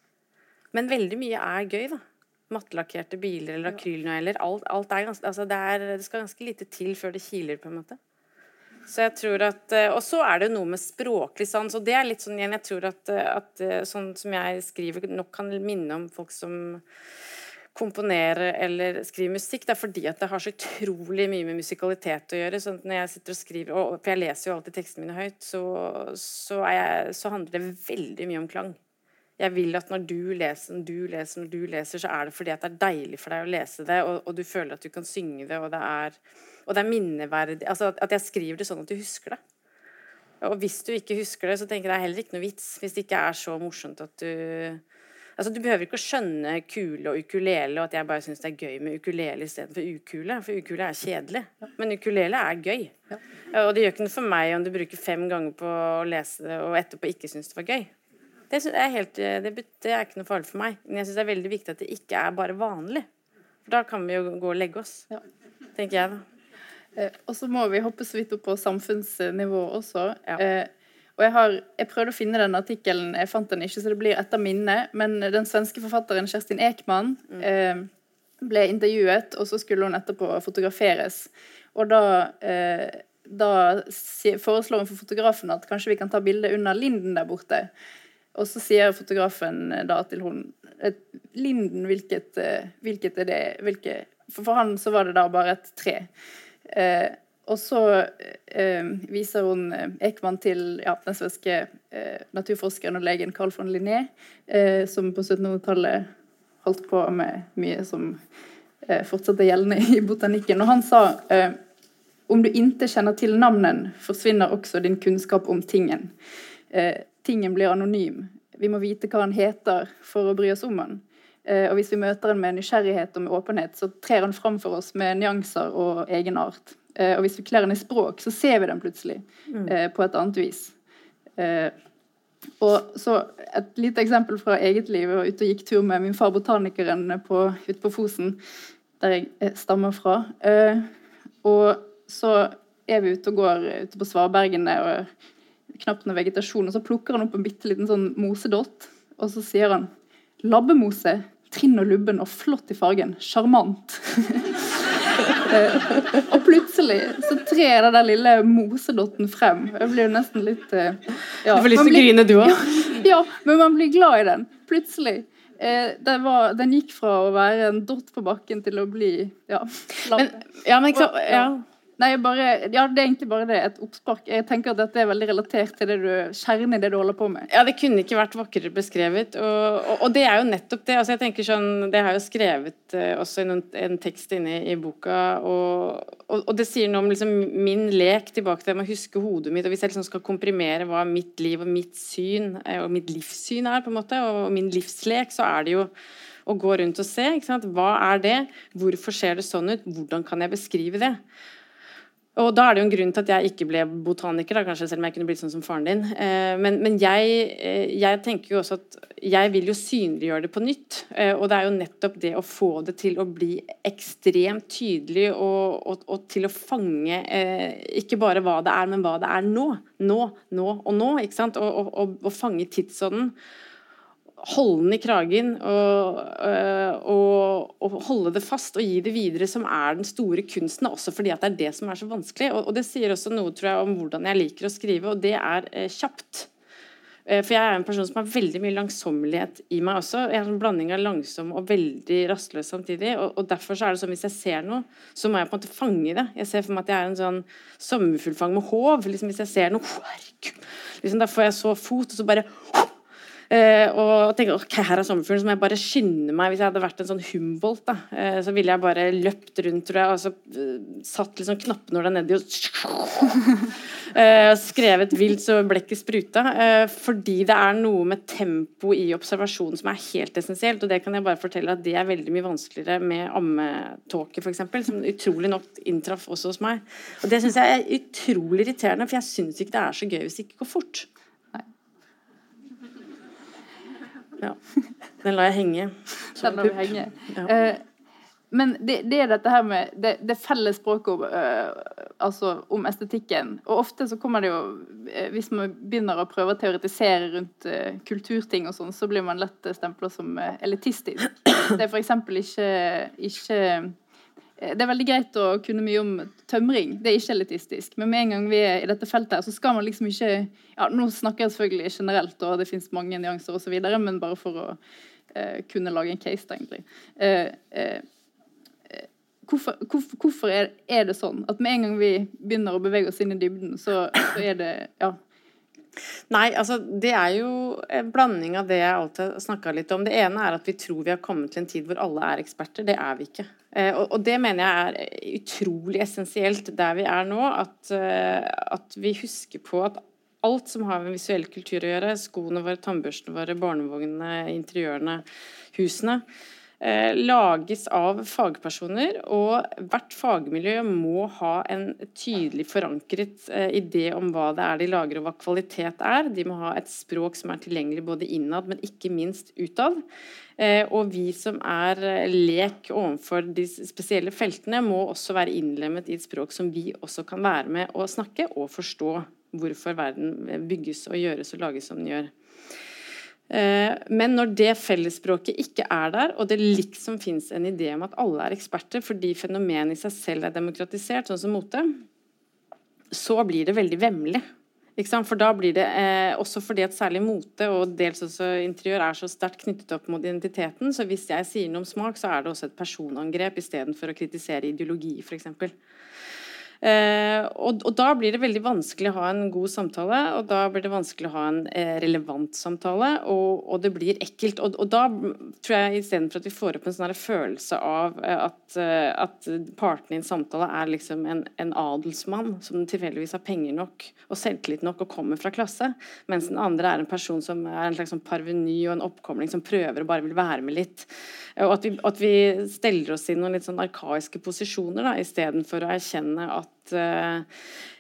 Men veldig mye er gøy, da. Mattelakkerte biler eller akrylnøyler. Alt, alt er ganske altså det, er, det skal ganske lite til før det kiler, på en måte. Så jeg tror at, eh, Og så er det noe med språklig sans, og det er litt sånn igjen Jeg tror at, eh, at eh, sånn som jeg skriver, nok kan minne om folk som komponerer eller skriver musikk. Det er fordi at det har så utrolig mye med musikalitet å gjøre. sånn at når jeg sitter og skriver, For jeg leser jo alltid tekstene mine høyt, så, så, jeg, så handler det veldig mye om klang. Jeg vil at når du leser, når du leser, når du leser, så er det fordi at det er deilig for deg å lese det, og, og du føler at du kan synge det, og det er og det er minneverdig Altså at jeg skriver det sånn at du husker det. Og hvis du ikke husker det, så tenker jeg det er heller ikke noe vits. Hvis det ikke er så morsomt at du Altså, Du behøver ikke å skjønne kule og ukulele, og at jeg bare syns det er gøy med ukulele istedenfor ukule, for ukule er kjedelig. Men ukulele er gøy. Ja. Og det gjør ikke noe for meg om du bruker fem ganger på å lese det, og etterpå ikke syns det var gøy. Det er, helt, det, det er, ikke noe farlig for meg. Men jeg syns det er veldig viktig at det ikke er bare vanlig. For da kan vi jo gå og legge oss. Ja. Tenker jeg, da. Eh, og så må vi hoppe så vidt opp på samfunnsnivå også. Ja. Eh, og jeg, har, jeg, prøvde å finne den artikkelen, jeg fant den ikke, så det blir etter minnet. Men den svenske forfatteren Kjerstin Ekman mm. eh, ble intervjuet, og så skulle hun etterpå fotograferes. Og da, eh, da foreslår hun for fotografen at kanskje vi kan ta bilde under linden der borte. Og så sier fotografen eh, da til hun Linden, hvilket, hvilket er det? Hvilke, for han så var det da bare et tre. Eh, og så eh, viser hun eh, Ekman til ja, den svenske eh, naturforskeren og legen Carl von Linné, eh, som på 1700-tallet holdt på med mye som eh, fortsatt er gjeldende i botanikken. Og han sa om du ikke kjenner til navnen, forsvinner også din kunnskap om tingen. Tingen blir anonym. Vi må vite hva han heter for å bry oss om han. Eh, og hvis vi møter han med nysgjerrighet og med åpenhet, så trer han fram for oss med nyanser og egenart. Eh, og hvis vi kler han i språk, så ser vi den plutselig mm. eh, på et annet vis. Og så Et lite eksempel fra eget liv. Jeg var ute og gikk tur med min far botanikeren på, ute på Fosen, der jeg stammer fra. Og så er vi ute og går ute på svabergene, og knapt noe vegetasjon. Og så plukker han opp en bitte liten sånn mosedott, og så sier han 'Labbemose, trinn og lubben og flott i fargen. Sjarmant. og plutselig så trer den der lille mosedotten frem. Jeg blir jo nesten litt uh, ja. Du får lyst til å grine, du òg? Ja, ja, men man blir glad i den. Plutselig. Eh, var, den gikk fra å være en dott på bakken til å bli ja, men, ja, men, ja. Nei, bare, ja, det er egentlig bare det. Et oppspark. Jeg tenker at dette er veldig relatert til det du, kjernen i det du holder på med. Ja, det kunne ikke vært vakrere beskrevet. Og, og, og det er jo nettopp det. altså jeg tenker sånn, Det har jeg jo skrevet eh, også i noen, en tekst inne i, boka. Og, og, det sier noe om liksom, min lek tilbake til jeg må huske hodet mitt. og Hvis jeg liksom skal komprimere hva mitt liv og mitt syn eh, og mitt livssyn er, på en måte, og min livslek, så er det jo å gå rundt og se. Hva er det? Hvorfor ser det sånn ut? Hvordan kan jeg beskrive det? Og da er det jo en grunn til at jeg ikke ble botaniker, da, kanskje selv om jeg kunne blitt sånn som faren din. Eh, men, men jeg, eh, jeg, tenker jo også at jeg vil jo synliggjøre det på nytt. Eh, og det er jo nettopp det å få det til å bli ekstremt tydelig og, og, og til å fange ikke bare hva det er, men hva det er nå. Nå, nå og nå. ikke sant? Og, og, fange tidsånden holde den i kragen og, øh, og, og, holde det fast og gi det videre, som er den store kunsten, også fordi at det er det som er så vanskelig. Og, og det sier også noe tror jeg, om hvordan jeg liker å skrive, og det er eh, kjapt. Eh, for jeg er en person som har veldig mye langsommelighet i meg også. Jeg har en blanding av langsom og veldig rastløs samtidig. Og, derfor så er det sånn hvis jeg ser noe, så må jeg på en måte fange det. Jeg ser for meg at jeg er en sånn sommerfuglfang med håv. Liksom hvis jeg ser noe, liksom, Da får jeg så fot, og så bare og tenker her er sommerfuglen, så må jeg bare skynde meg. Hvis jeg hadde vært en sånn Humboldt, da, uh, så ville jeg bare løpt rundt tror jeg, og så uh, satt liksom knappenåla nedi og skrevet vilt så blekket spruta. fordi det er noe med tempo i observasjonen som er helt essensielt. Og det kan jeg bare fortelle at det er veldig mye vanskeligere med ammetåke, f.eks., som utrolig nok inntraff også hos meg. Og det syns jeg er utrolig irriterende, for jeg syns ikke det er så gøy hvis det ikke går fort. Ja. Den lar jeg henge. Den lar vi henge. Ja. Uh, men det, det, er dette her med det, det felles språket uh, altså om estetikken. Og ofte så kommer det jo uh, Hvis man begynner å prøve å teoretisere rundt kulturting og sånn, så blir man lett stempla som elitistisk. Det er f.eks. ikke, ikke det er veldig greit å kunne mye om tømring, det er ikke elitistisk. Men med en gang vi er i dette feltet, her, så skal man liksom ikke ja, Nå snakker jeg selvfølgelig generelt, og det fins mange nyanser osv., men bare for å eh, kunne lage en case, egentlig. Eh, eh, hvorfor, hvorfor, hvorfor er, er, det sånn at med en gang vi begynner å bevege oss inn i dybden, så, så er det ja, Nei, altså det er jo en blanding av det jeg alltid har snakka litt om. Det ene er at vi tror vi har kommet til en tid hvor alle er eksperter. Det er vi ikke. Eh, og, det mener jeg er utrolig essensielt der vi er nå. At, eh, at vi husker på at alt som har med visuell kultur å gjøre, skoene våre, tannbørstene våre, barnevognene, interiørene, husene, lages av fagpersoner, og hvert fagmiljø må ha en tydelig forankret eh, idé om hva det er de lager og hva kvalitet er. De må ha et språk som er tilgjengelig både innad, men ikke minst utad. Eh, og vi som er lek overfor de spesielle feltene, må også være innlemmet i et språk som vi også kan være med å snakke og forstå hvorfor verden bygges og gjøres og lages som den gjør. Eh, men når det fellesspråket ikke er der, og det liksom fins en idé om at alle er eksperter fordi fenomenet i seg selv er demokratisert, sånn som mote, så blir det veldig vemmelig. For da blir det, eh, Også fordi at særlig mote og dels også interiør er så sterkt knyttet opp mot identiteten. Så hvis jeg sier noe om smak, så er det også et personangrep istedenfor å kritisere ideologi, f.eks. Eh, og, og, da blir det veldig vanskelig å ha en god samtale, og da blir det vanskelig å ha en eh, relevant samtale, og, og det blir ekkelt. Og, og da tror jeg istedenfor at vi får opp en sånn følelse av eh, at, at partene i en samtale er liksom en, en adelsmann som tilfeldigvis har penger nok og selvtillit nok og kommer fra klasse, mens den andre er en person som er en slags sånn parveny og en oppkomling som prøver og bare vil være med litt. Og at vi, at vi steller oss i noen litt sånn arkaiske posisjoner da, istedenfor å erkjenne at uh,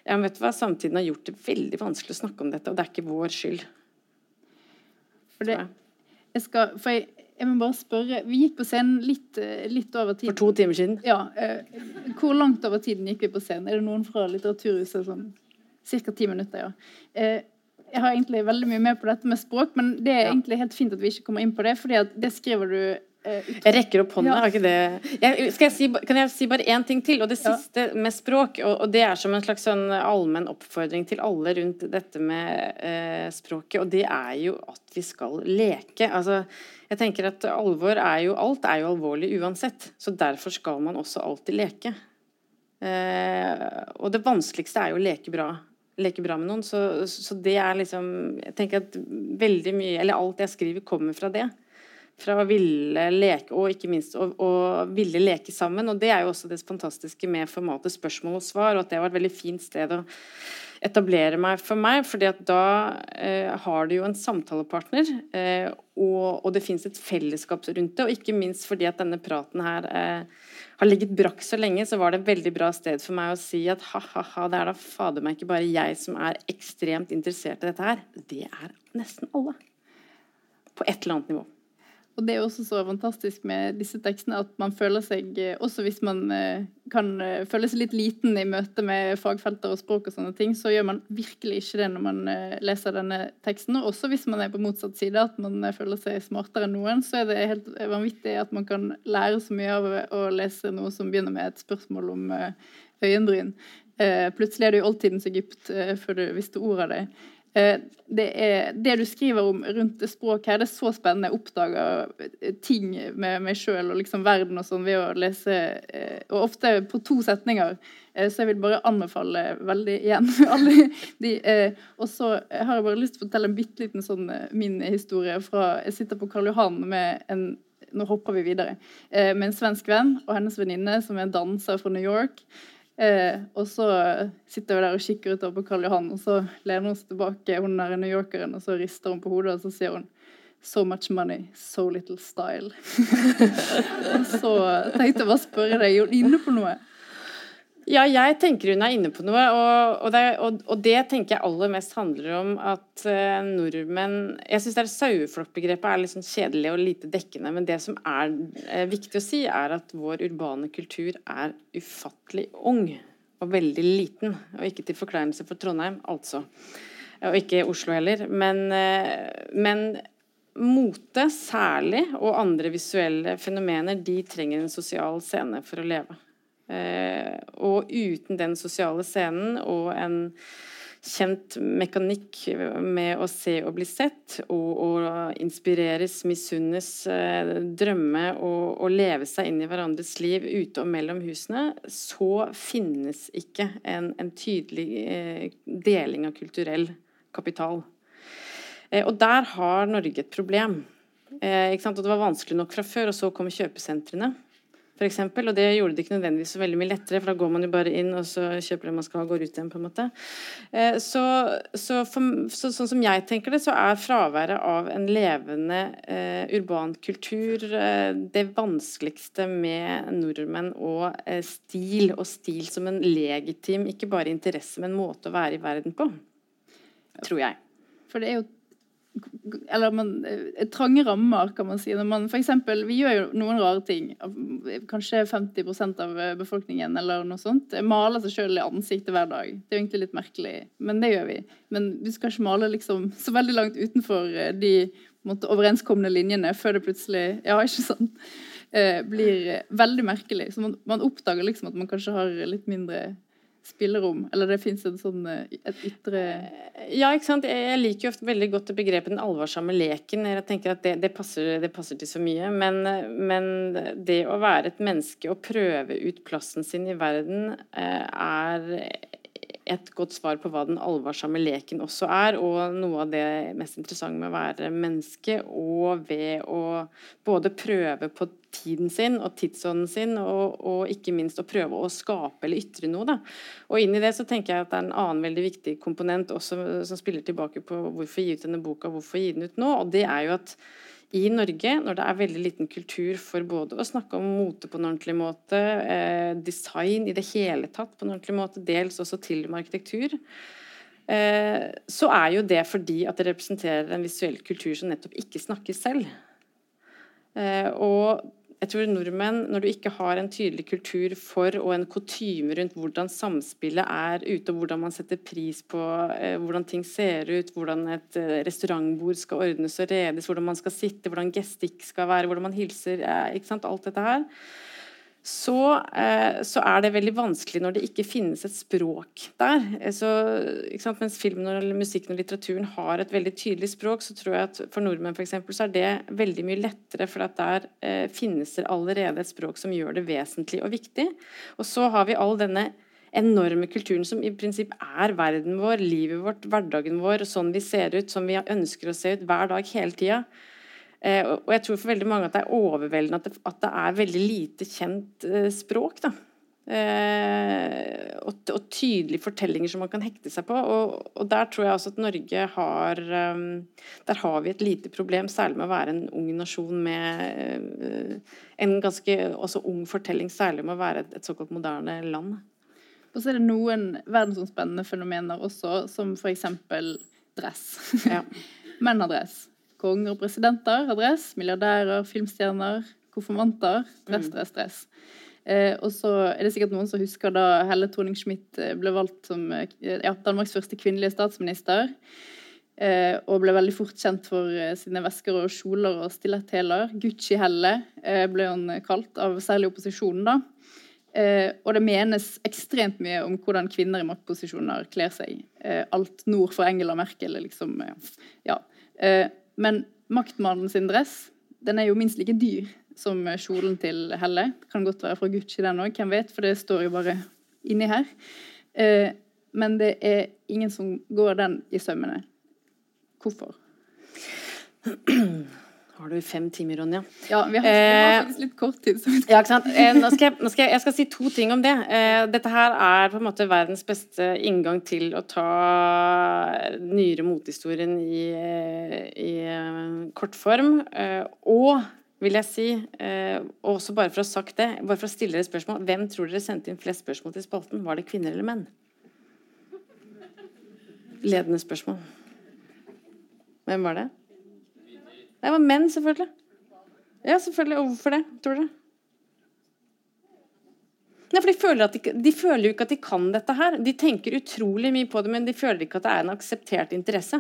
ja, vet du hva, Samtiden har gjort det veldig vanskelig å snakke om dette, og det er ikke vår skyld. For, det, jeg, skal, for jeg, jeg, må bare spørre Vi gikk på scenen litt, eh, litt, over tiden. For to timer siden? Ja. Uh, hvor langt over tiden gikk vi på scenen? Er det noen fra Litteraturhuset som Ca. ti minutter, ja. Uh, jeg har egentlig veldig mye med på dette med språk, men det er ja. egentlig helt fint at vi ikke kommer inn på det, fordi det skriver du Eh, jeg rekker opp hånda, har ikke det jeg, jeg si, Kan jeg si bare én ting til? Og det siste med språk, og, og, det er som en slags sånn allmenn oppfordring til alle rundt dette med eh, språket, og det er jo at vi skal leke. Altså, jeg tenker at alvor er jo Alt er jo alvorlig uansett, så derfor skal man også alltid leke. Eh, og det vanskeligste er jo å leke bra leke bra med noen. Så, så, det er liksom Jeg tenker at veldig mye Eller alt jeg skriver, kommer fra det fra å ville leke, og ikke minst å, å, ville leke sammen. Og det er jo også det fantastiske med formatet spørsmål og svar, og at det var et veldig fint sted å etablere meg for meg, fordi at da eh, har du jo en samtalepartner, eh, og, og, det fins et fellesskap rundt det, og ikke minst fordi at denne praten her eh, har ligget brakk så lenge, så var det et veldig bra sted for meg å si at ha-ha-ha, det er da fader meg ikke bare jeg som er ekstremt interessert i dette her, det er nesten alle. På et eller annet nivå. Og det er også så fantastisk med disse tekstene at man føler seg, eh, også hvis man eh, kan eh, føle seg litt liten i møte med fagfelter og språk og sånne ting, så gjør man virkelig ikke det når man leser denne teksten. Og også hvis man er på motsatt side, at man føler seg smartere enn noen, så er det helt vanvittig at man kan lære så mye av å lese noe som begynner med et spørsmål om øyenbryn. Plutselig er det jo oldtidens Egypt før du visste ordet av det. Eh, det, er, det, du skriver om rundt språk her, det er så spennende. Jeg oppdager eh, ting med meg sjøl og liksom verden og sånn ved å lese, eh, og ofte på to setninger. Så jeg vil bare anbefale veldig igjen alle de. Og så har jeg bare lyst til å fortelle en bitte liten sånn min historie fra Jeg sitter på Karl Johan med en nå hopper vi videre. med en svensk venn og hennes venninne som er en danser fra New York. Eh, og så sitter vi der og kikker utover på Karl Johan, og så lener hun seg tilbake, hun er New Yorkeren, og så rister hun på hodet, og så sier hun So much money, so little style. og så tenkte jeg bare spørre deg, er hun inne på noe? Ja, jeg tenker hun er inne på noe. Og, og, det, og, og det, tenker jeg aller mest handler om at uh, nordmenn Jeg syns saueflokkbegrepet er litt sånn kjedelig og lite dekkende. Men det som er uh, viktig å si, er at vår urbane kultur er ufattelig ung. Og veldig liten. Og ikke til forkleinelse for Trondheim, altså. Og ikke Oslo heller. Men, uh, men mote særlig, og andre visuelle fenomener, de trenger en sosial scene for å leve. Eh, og uten den sosiale scenen og en kjent mekanikk med å se og bli sett, og, og inspireres, misunnes, eh, drømme og, og, leve seg inn i hverandres liv ute og mellom husene, så finnes ikke en, en tydelig eh, deling av kulturell kapital. og der har Norge et problem. og det var vanskelig nok fra før, og så kom kjøpesentrene for eksempel, Og det gjorde det ikke nødvendigvis så veldig mye lettere, for da går man jo bare inn og så kjøper det man skal og går ut igjen. på en måte. Eh, så, så, for, så, sånn som jeg tenker det, så er fraværet av en levende eh, urban kultur eh, det vanskeligste med nordmenn og eh, stil, og stil som en legitim, ikke bare interesse, men måte å være i verden på. Tror jeg. For det er jo eller man, eh, trange rammer, kan man si. Når man, for eksempel, vi gjør jo noen rare ting. Kanskje 50% av eh, befolkningen eller noe sånt maler seg sjøl i ansiktet hver dag. Det er jo egentlig litt merkelig, men det gjør vi. Men vi skal ikke male liksom så veldig langt utenfor eh, de måtte, overenskomne linjene før det plutselig Ja, ikke sant? blir veldig merkelig. Så man, man oppdager liksom at man kanskje har litt mindre spillerom? Eller det fins sånn et ytre Ja, ikke sant. Jeg liker jo ofte veldig godt begrepet 'den alvorsomme leken'. Jeg tenker at det, det, passer, det passer, til så mye. Men, men, det å være et menneske og prøve ut plassen sin i verden eh, er et godt svar på hva den alvorsomme leken også er, og noe av det mest interessante med å være menneske, og ved å både prøve på tiden sin og tidsånden sin, og, og ikke minst å prøve å skape eller ytre noe. Da. Og inn i det så tenker jeg at det er en annen veldig viktig komponent også, som spiller tilbake på hvorfor gi ut denne boka, hvorfor gi den ut nå, og det er jo at i Norge, når det er veldig liten kultur for både å snakke om mote på en ordentlig måte, eh, design i det hele tatt på en ordentlig måte, dels også til og med arkitektur, eh, så er jo det fordi at det representerer en visuell kultur som nettopp ikke snakker selv. Eh, og jeg tror nordmenn, når du ikke har en tydelig kultur for og en kutyme rundt hvordan samspillet er ute, og hvordan man setter pris på eh, hvordan ting ser ut, hvordan et eh, restaurantbord skal ordnes og redes, hvordan man skal sitte, hvordan gestikk skal være, hvordan man hilser, eh, ikke sant, alt dette her, så, eh, så, er det veldig vanskelig når det ikke finnes et språk der. Eh, så, Mens filmen, og musikken og litteraturen har et veldig tydelig språk, så tror jeg at for nordmenn for eksempel, så er det veldig mye lettere, for der eh, finnes det allerede et språk som gjør det vesentlig og viktig. Og så har vi all denne enorme kulturen som i prinsipp er verden vår, livet vårt, hverdagen vår, sånn vi ser ut, som vi ønsker å se ut hver dag hele tida. Eh, og jeg tror for veldig mange at det er overveldende at det, at det er veldig lite kjent eh, språk. da. Eh, og, og, tydelige fortellinger som man kan hekte seg på. Og, og, der tror jeg også at Norge har Der har vi et lite problem, særlig med å være en ung nasjon med en ganske også ung fortelling, særlig med å være et, et såkalt moderne land. Og så er det noen verdensomspennende fenomener også, som f.eks. dress. Ja. Menn har dress konger og presidenter har dress, milliardærer, filmstjerner, konfirmanter. Dress, mm. dress, dress. Eh, og så er det sikkert noen som husker da Helle Thorning-Schmidt eh, ble valgt som eh, ja, Danmarks første kvinnelige statsminister. Eh, og ble veldig fort kjent for eh, sine vesker og kjoler og stiletthæler. Gucci-Helle eh, ble hun kalt, av særlig opposisjonen, da. og det menes ekstremt mye om hvordan kvinner i maktposisjoner kler seg. alt nord for Engela Merkel, liksom. ja. Men maktmannen sin dress den er jo minst like dyr som kjolen til Helle. Kan godt være fra Gucci, den òg, hvem vet, for det står jo bare inni her. Eh, men det er ingen som går den i sømmene. Hvorfor? Har du fem timer, Ronja? Ja, vi har, har eh, faktisk litt kort tid. Ja, ikke sant? Eh, nå skal jeg, nå skal jeg, jeg, skal si to ting om det. Eh, dette her er på en måte verdens beste inngang til å ta nyere motehistorien i, i kortform. Og vil jeg si, eh, også bare for å ha sagt det, bare for å stille dere spørsmål Hvem tror dere sendte inn flest spørsmål til spalten? Var det kvinner eller menn? Ledende spørsmål. Hvem var det? Det var menn, selvfølgelig. Ja, selvfølgelig. Hvorfor det, tror dere? Nei, for de føler, de, de føler, jo ikke at de kan dette her. De tenker utrolig mye på det, men de føler ikke at det er en akseptert interesse.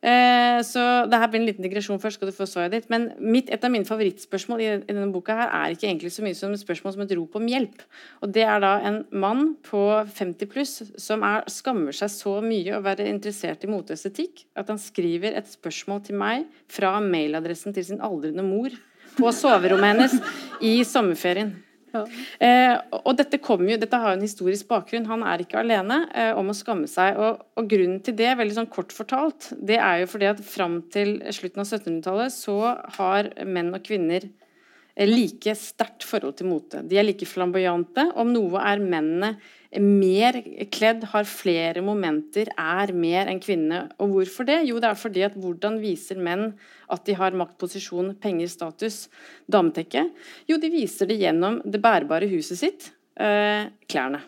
Eh, så det her blir en liten digresjon først, skal du få svaret ditt. Men mitt, et av mine favorittspørsmål i, denne boka her er ikke egentlig så mye som et spørsmål som et rop om hjelp. Og det er da en mann på 50 pluss som er, skammer seg så mye å være interessert i moteestetikk at han skriver et spørsmål til meg fra mailadressen til sin aldrende mor på soverommet hennes i sommerferien. Eh, og dette, jo, dette, har en historisk bakgrunn. Han er ikke alene eh, om å skamme seg. Og, og, grunnen til det, veldig sånn kort fortalt, det er jo fordi at fram til slutten av 1700-tallet så har menn og kvinner eh, like sterkt forhold til mote. De er like flamboyante. Om noe er mennene mer kledd, har flere momenter, er mer enn kvinne. Og hvorfor det? Jo, det er fordi at hvordan viser menn at de har makt, posisjon, penger, status, dametekke? Jo, de viser det gjennom det bærbare huset sitt, eh, klærne.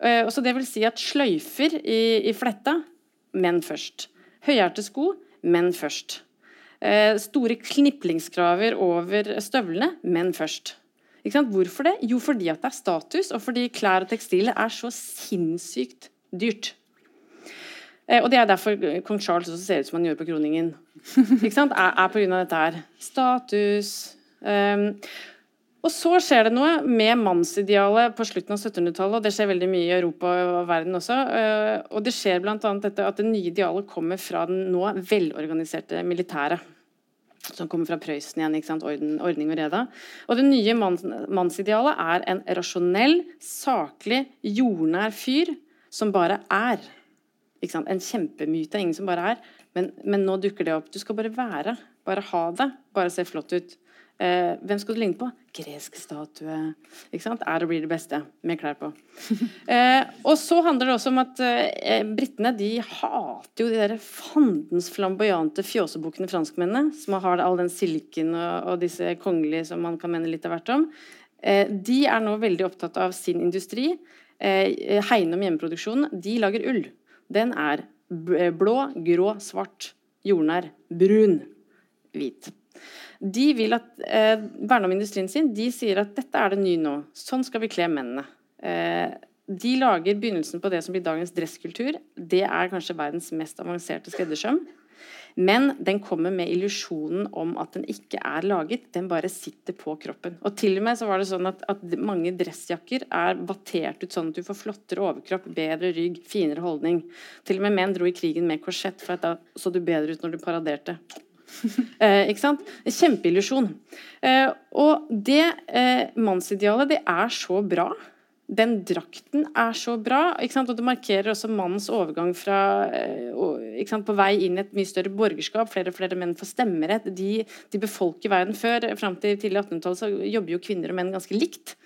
Eh, og så det vil si at sløyfer i, i fletta menn først. Høyhælte sko menn først. Eh, store kniplingskraver over støvlene menn først. Hvorfor det? Jo, fordi at det er status, og fordi klær og tekstiler er så sinnssykt dyrt. Eh, og det er derfor kong Charles også ser ut som han gjør på kroningen. Ikke sant? Er, er pga. dette her. Status. Um, og så skjer det noe med mannsidealet på slutten av 1700-tallet, og det skjer veldig mye i Europa og verden også. Uh, og det skjer bl.a. dette at det nye idealet kommer fra den nå velorganiserte militæret som kommer fra Prøysen igjen. ikke sant? Orden, ordning og reda. Og det nye manns, mannsidealet er en rasjonell, saklig, jordnær fyr som bare er. Ikke sant? En kjempemyte ingen som bare er. Men, men, nå dukker det opp. Du skal bare være. Bare ha det. Bare se flott ut. Eh, hvem skal du ligne på? Gresk statue. Ikke sant? Er og blir det beste med klær på. Eh, og så handler det også om at eh, britene de hater jo de der fandens flamboyante fjåsebukkene franskmennene, som har all den silken og, og, disse kongelige som man kan mene litt av hvert om. Eh, de er nå veldig opptatt av sin industri. Eh, hegne om hjemmeproduksjonen. De lager ull. Den er blå, grå, svart, jordnær, brun, hvit. De vil at, eh, verne om industrien sin. De sier at dette er det nye nå. Sånn skal vi kle mennene. Eh, de lager begynnelsen på det som blir dagens dresskultur. Det er kanskje verdens mest avanserte skreddersøm. Men den kommer med illusjonen om at den ikke er laget. Den bare sitter på kroppen. Og til og med så var det sånn at, at mange dressjakker er battert ut sånn at du får flottere overkropp, bedre rygg, finere holdning. Til og med menn dro i krigen med korsett, for da så du bedre ut når du paraderte. Eh, ikke sant? Kjempeillusjon. Eh, og det eh, mannsidealet, det er så bra. Den drakten er så bra, ikke sant? og det markerer også mannens overgang fra eh, ikke sant, På vei inn i et mye større borgerskap. Flere og flere menn får stemmerett. De, de befolker verden før. Fram til tidlig 1800-tall så jobber jo kvinner og menn ganske likt.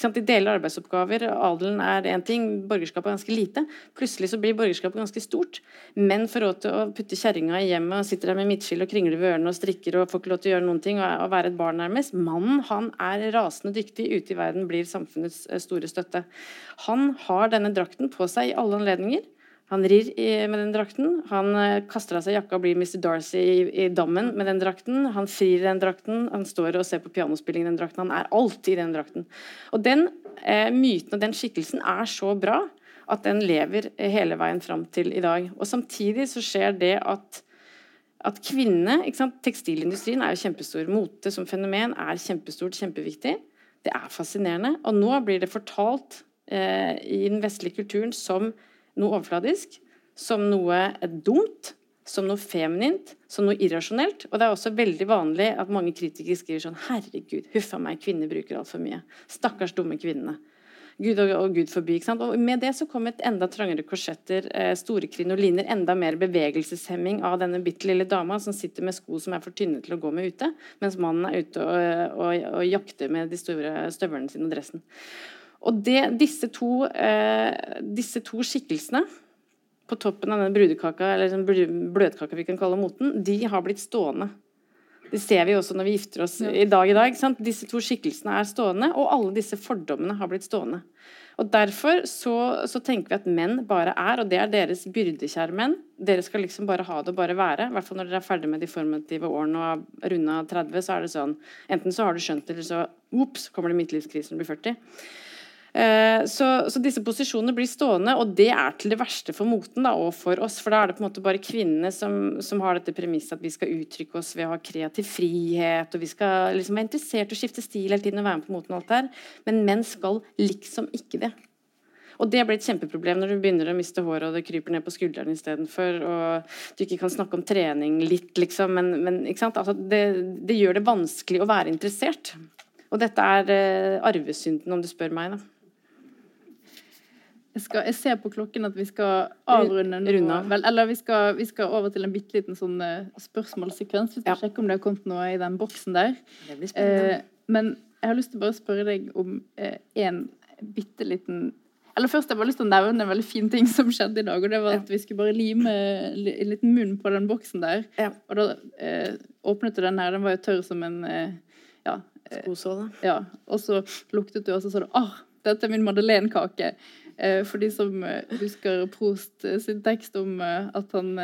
De deler arbeidsoppgaver. Adelen er én ting, borgerskapet er ganske lite. Plutselig så blir borgerskapet ganske stort. Menn får råd til å putte kjerringa i hjemmet og sitter der med midtskill og kringler ved ørene og strikker og får ikke lov til å gjøre noen ting og, være et barn nærmest. Mannen han er rasende dyktig. Ute i verden blir samfunnets eh, store støtte. Han har denne drakten på seg i alle anledninger. Han rir med den drakten. Han eh, kaster av seg jakka og blir Mr. Darcy i, i, dammen med den drakten. Han frir i den drakten. Han står og ser på pianospilling i den drakten. Han er alltid i den drakten. Og den eh, myten og den skikkelsen er så bra at den lever hele veien fram til i dag. Og samtidig så skjer det at at kvinnene Tekstilindustrien er jo kjempestor. Mote som fenomen er kjempestort, kjempeviktig. Det er fascinerende. Og nå blir det fortalt eh, i den vestlige kulturen som noe overfladisk, som noe dumt, som noe feminint, som noe irrasjonelt. Og det er også veldig vanlig at mange kritikere skriver sånn Herregud, huffa meg, kvinner bruker altfor mye. Stakkars dumme kvinnene. Gud og, og Gud forby. ikke sant? Og Med det så kom et enda trangere korsetter, eh, store krinoliner, enda mer bevegelseshemming av denne bitte lille dama som sitter med sko som er for tynne til å gå med ute, mens mannen er ute og, og, og jakter med de store støvlene sine og dressen. Og det, disse, to, eh, disse, to, skikkelsene på toppen av denne brudekaka, eller den bløtkaka vi kan kalle moten, de har blitt stående. Det ser vi også når vi gifter oss i dag i dag. sant? Disse to skikkelsene er stående, og alle disse fordommene har blitt stående. Og Derfor så, så, tenker vi at menn bare er, og det er deres byrdekjære menn. Dere skal liksom bare ha det og bare være. I hvert fall når dere er ferdig med de formative årene og runda 30, så er det sånn Enten så har du skjønt det, eller så ops, kommer det midtlivskrise når du blir 40. Eh, så, så, disse posisjonene blir stående, og det er til det verste for moten da, og for oss. For da er det på en måte bare kvinnene som, som har dette premisset at vi skal uttrykke oss ved å ha kreativ frihet, og vi skal liksom være interessert å skifte stil hele tiden og være med på moten og alt der. Men menn skal liksom ikke det. Og det blir et kjempeproblem når du begynner å miste håret og det kryper ned på skuldrene istedenfor, og du ikke kan snakke om trening litt, liksom. Men, men altså, det, det, gjør det vanskelig å være interessert. Og dette er uh, arvesynden, om du spør meg, da. Jeg, skal, jeg, ser på klokken at vi skal avrunde nå. Vel, eller vi skal, vi skal, over til en bitte liten sånn uh, spørsmålssekvens. Vi skal ja. sjekke om det har kommet noe i den boksen der. Uh, men jeg har lyst til å bare spørre deg om én uh, bitte liten Eller først jeg bare lyst til å nevne en veldig fin ting som skjedde i dag. Og det var at vi skulle bare lime en liten munn på den boksen der. Ja. Og da åpnet du den her. Den var jo tørr som en ja, Skosåle. Ja. Og så luktet du, og så sa du ah, dette er min madeleinekake. Eh, for de som eh, husker Prost eh, sin tekst om at han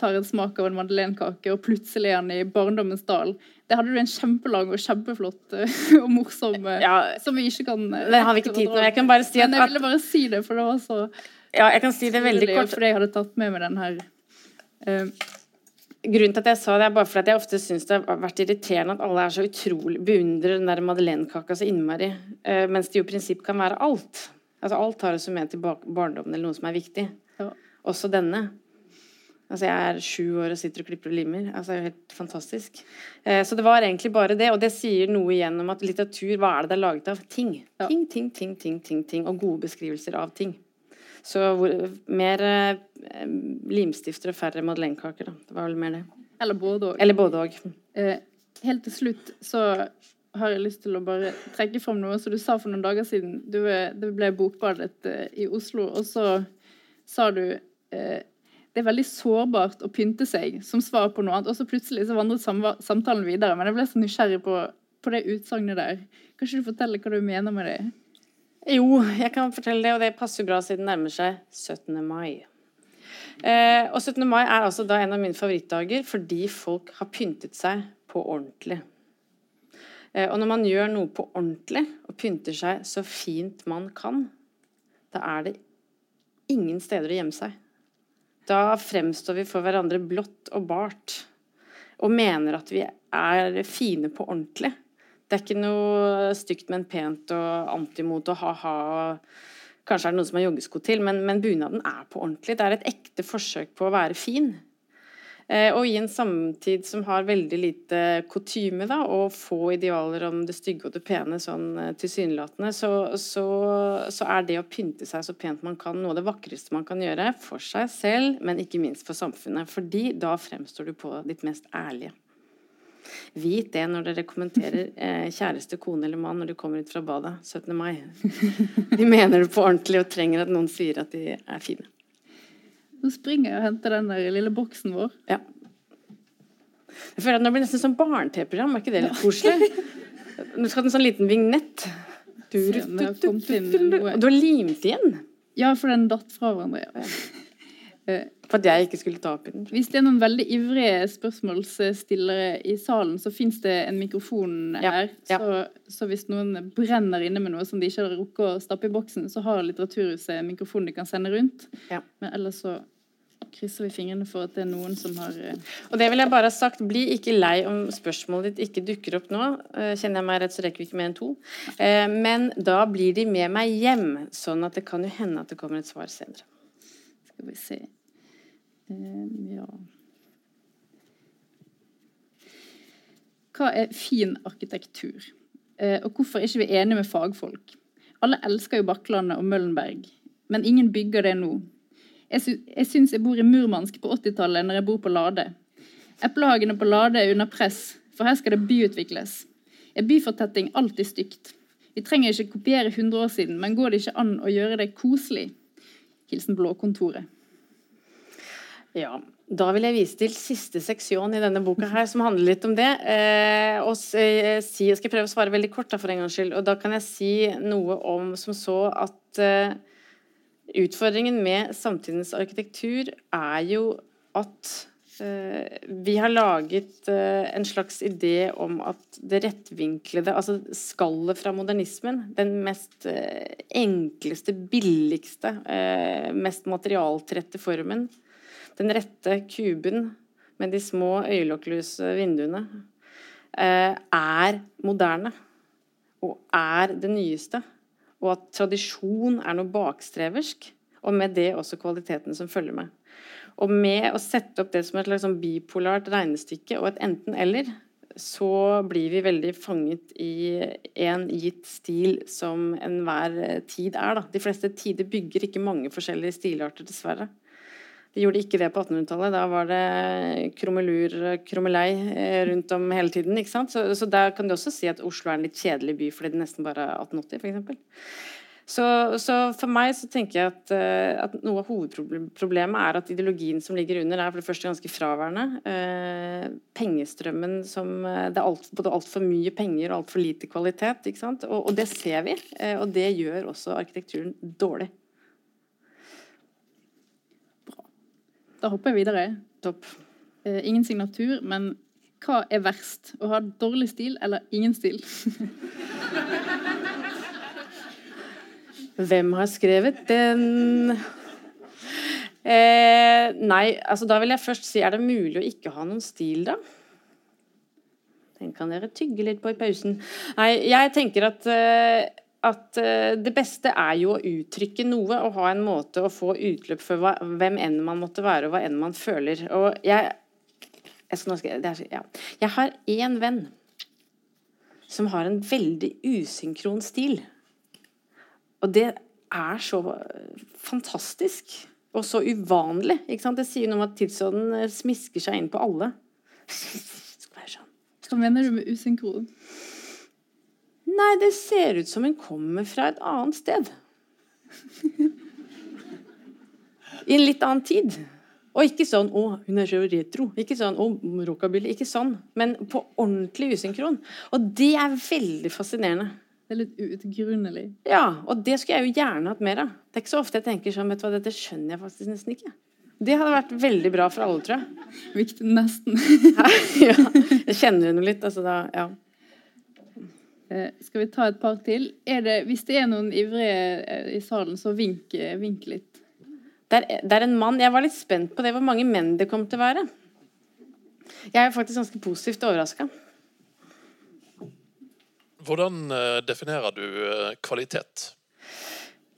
tar en smak av en madeleinekake, og plutselig er han i barndommens dal. Det hadde du en kjempelang og kjempeflott og morsom ja, som vi ikke kan Det har vi ikke tid til. Jeg kan bare si at Men jeg ville bare si det, for det var så Ja, jeg kan si det veldig kort. Fordi jeg hadde tatt med meg den her. Grunnen til at jeg sa det, er bare fordi jeg ofte syns det har vært irriterende at alle er så utrolig beundrer den der madeleinekaka så innmari, mens det jo i prinsipp kan være alt. Altså alt har også med til barndommen eller noe som er viktig. Ja. Også denne. Altså Jeg er sju år og sitter og klipper og limer. Altså Det er jo helt fantastisk. Eh, så det var egentlig bare det, og det sier noe igjen om at litteratur, hva er det det er laget av? Ting. Ja. Ting, ting, ting, ting, ting, ting. Og gode beskrivelser av ting. Så hvor, mer eh, limstifter og færre madeleinekaker, da. Det var vel mer det. Eller både òg. Eller både òg. Eh, helt til slutt så har jeg lyst til å bare trekke fram noe som du sa for noen dager siden. Du, eh, det ble bokbadet uh, i Oslo, og så sa du eh, det er veldig sårbart å pynte seg som svar på noe annet. Og så plutselig så vandret samtalen videre. Men jeg ble så nysgjerrig på, på det utsagnet der. Kan ikke du fortelle hva du mener med det? Jo, jeg kan fortelle det, og det passer bra siden det nærmer seg 17. mai. Eh, og 17. mai er altså da en av mine favorittdager fordi folk har pyntet seg på ordentlig. Eh, og når man gjør noe på ordentlig og pynter seg så fint man kan, da er det ingen steder å gjemme seg. Da fremstår vi for hverandre blått og bart og mener at vi er fine på ordentlig. Det er ikke noe stygt, men pent og antimot og ha-ha. Kanskje er det noen som har joggesko til, men, men bunaden er på ordentlig. Det er et ekte forsøk på å være fin. Eh, og i en samtid som har veldig lite kutyme og få idealer om det stygge og det pene sånn eh, tilsynelatende, så, så, så, er det å pynte seg så pent man kan noe av det vakreste man kan gjøre for seg selv, men ikke minst for samfunnet. Fordi da fremstår du på ditt mest ærlige. Vit det når dere kommenterer eh, kjæreste, kone eller mann når du kommer ut fra badet 17. mai. De mener det på ordentlig og trenger at noen sier at de er fine. Nå springer jeg og henter den der lille boksen vår. Ja. Jeg føler at Nå blir det nesten som barne-TV-program. Er ikke det litt koselig? Nå skal ha en sånn liten vignett. Du, du, du, du, har limt igjen? Ja, for den datt fra hverandre. Ja. Eh, for at jeg ikke skulle ta opp i den? Hvis det er noen veldig ivrige spørsmålsstillere i salen, så fins det en mikrofon her. Ja, ja. Så, så, hvis noen brenner inne med noe som de ikke har rukket å stappe i boksen, så har Litteraturhuset en mikrofon de kan sende rundt. Ja. Men ellers så krysser vi fingrene for at det er noen som har eh, Og det vil jeg bare ha sagt, bli ikke lei om spørsmålet ditt ikke dukker opp nå. Eh, kjenner jeg meg rett, så rekker vi ikke mer enn to. Eh, men da blir de med meg hjem, sånn at det kan jo hende at det kommer et svar senere. Skal vi se Ja Hva er fin arkitektur? Og hvorfor er ikke vi enige med fagfolk? Alle elsker jo Bakklandet og Møllenberg, men ingen bygger det nå. Jeg, sy jeg syns jeg bor i Murmansk på 80-tallet når jeg bor på Lade. Eplehagene på Lade er under press, for her skal det byutvikles. Er byfortetting alltid stygt? Vi trenger ikke kopiere 100 år siden, men går det ikke an å gjøre det koselig? Hilsen Blåkontoret. Ja, Da vil jeg vise til siste seksjon i denne boka her, som handler litt om det. Eh, og si, jeg skal prøve å svare veldig kort da, for en gangs skyld. Og da kan jeg si noe om som så at eh, utfordringen med samtidens arkitektur er jo at eh, vi har laget eh, en slags idé om at det rettvinklede, altså skallet fra modernismen, den mest eh, enkleste, billigste, mest materialtrette formen, den rette kuben med de små øyelokkløse vinduene er moderne og er det nyeste. Og at tradisjon er noe bakstreversk, og med det også kvaliteten som følger med. Og med å sette opp det som et slags sånn bipolart regnestykke og et enten-eller, så blir vi veldig fanget i en gitt stil som enhver tid er. Da. De fleste tider bygger ikke mange forskjellige stilarter, dessverre. De gjorde ikke det på 1800-tallet. Da var det krummelur, krummelei eh, rundt om hele tiden. ikke sant? Så, så der kan du også si at Oslo er en litt kjedelig by fordi det nesten bare er 1880, f.eks. Så, så for meg så tenker jeg at, eh, at noe av hovedproblemet er at ideologien som ligger under, er for det første ganske fraværende. Eh, pengestrømmen som eh, Det er alt, både altfor mye penger og altfor lite kvalitet. ikke sant? Og, og det ser vi. Eh, og det gjør også arkitekturen dårlig. Da hopper jeg videre. Topp. Eh, ingen signatur, men hva er verst? Å ha dårlig stil eller ingen stil? Hvem har skrevet den? Eh, nei, altså da vil jeg først si er det mulig å ikke ha noen stil, da? Den kan dere tygge litt på i pausen. Nei, jeg tenker at eh, at uh, det beste er jo å uttrykke noe og ha en måte å få utløp for hva, hvem enn man måtte være, og hva enn man føler. Og jeg Jeg, skal, er, ja. jeg har én venn som har en veldig usynkron stil. Og det er så fantastisk og så uvanlig. Det sier noe om at tidsånden eh, smisker seg inn på alle. Hva mener du med usynkron? Nei, det ser ut som hun kommer fra et annet sted. I en litt annen tid. Og ikke sånn 'Å, hun er så retro'. Ikke sånn 'Å, rockabilly'. Ikke sånn. Men på ordentlig usynkron. Og det er veldig fascinerende. Det er litt uutgrunnelig. Ja, og det skulle jeg jo gjerne hatt mer av. Det er ikke så ofte jeg tenker sånn, vet du hva, dette skjønner jeg faktisk nesten ikke. Det hadde vært veldig bra for alle, tror jeg. Viktig, nesten. ja, jeg kjenner henne litt, altså da, ja. Eh, skal vi ta et par til? Det, hvis det er noen ivrige eh, i salen, så vink, eh, vink litt. Det er, det er, en mann. Jeg var litt spent på det, hvor mange menn det kom til å være. Jeg er faktisk ganske positivt overraska. Hvordan definerer du kvalitet?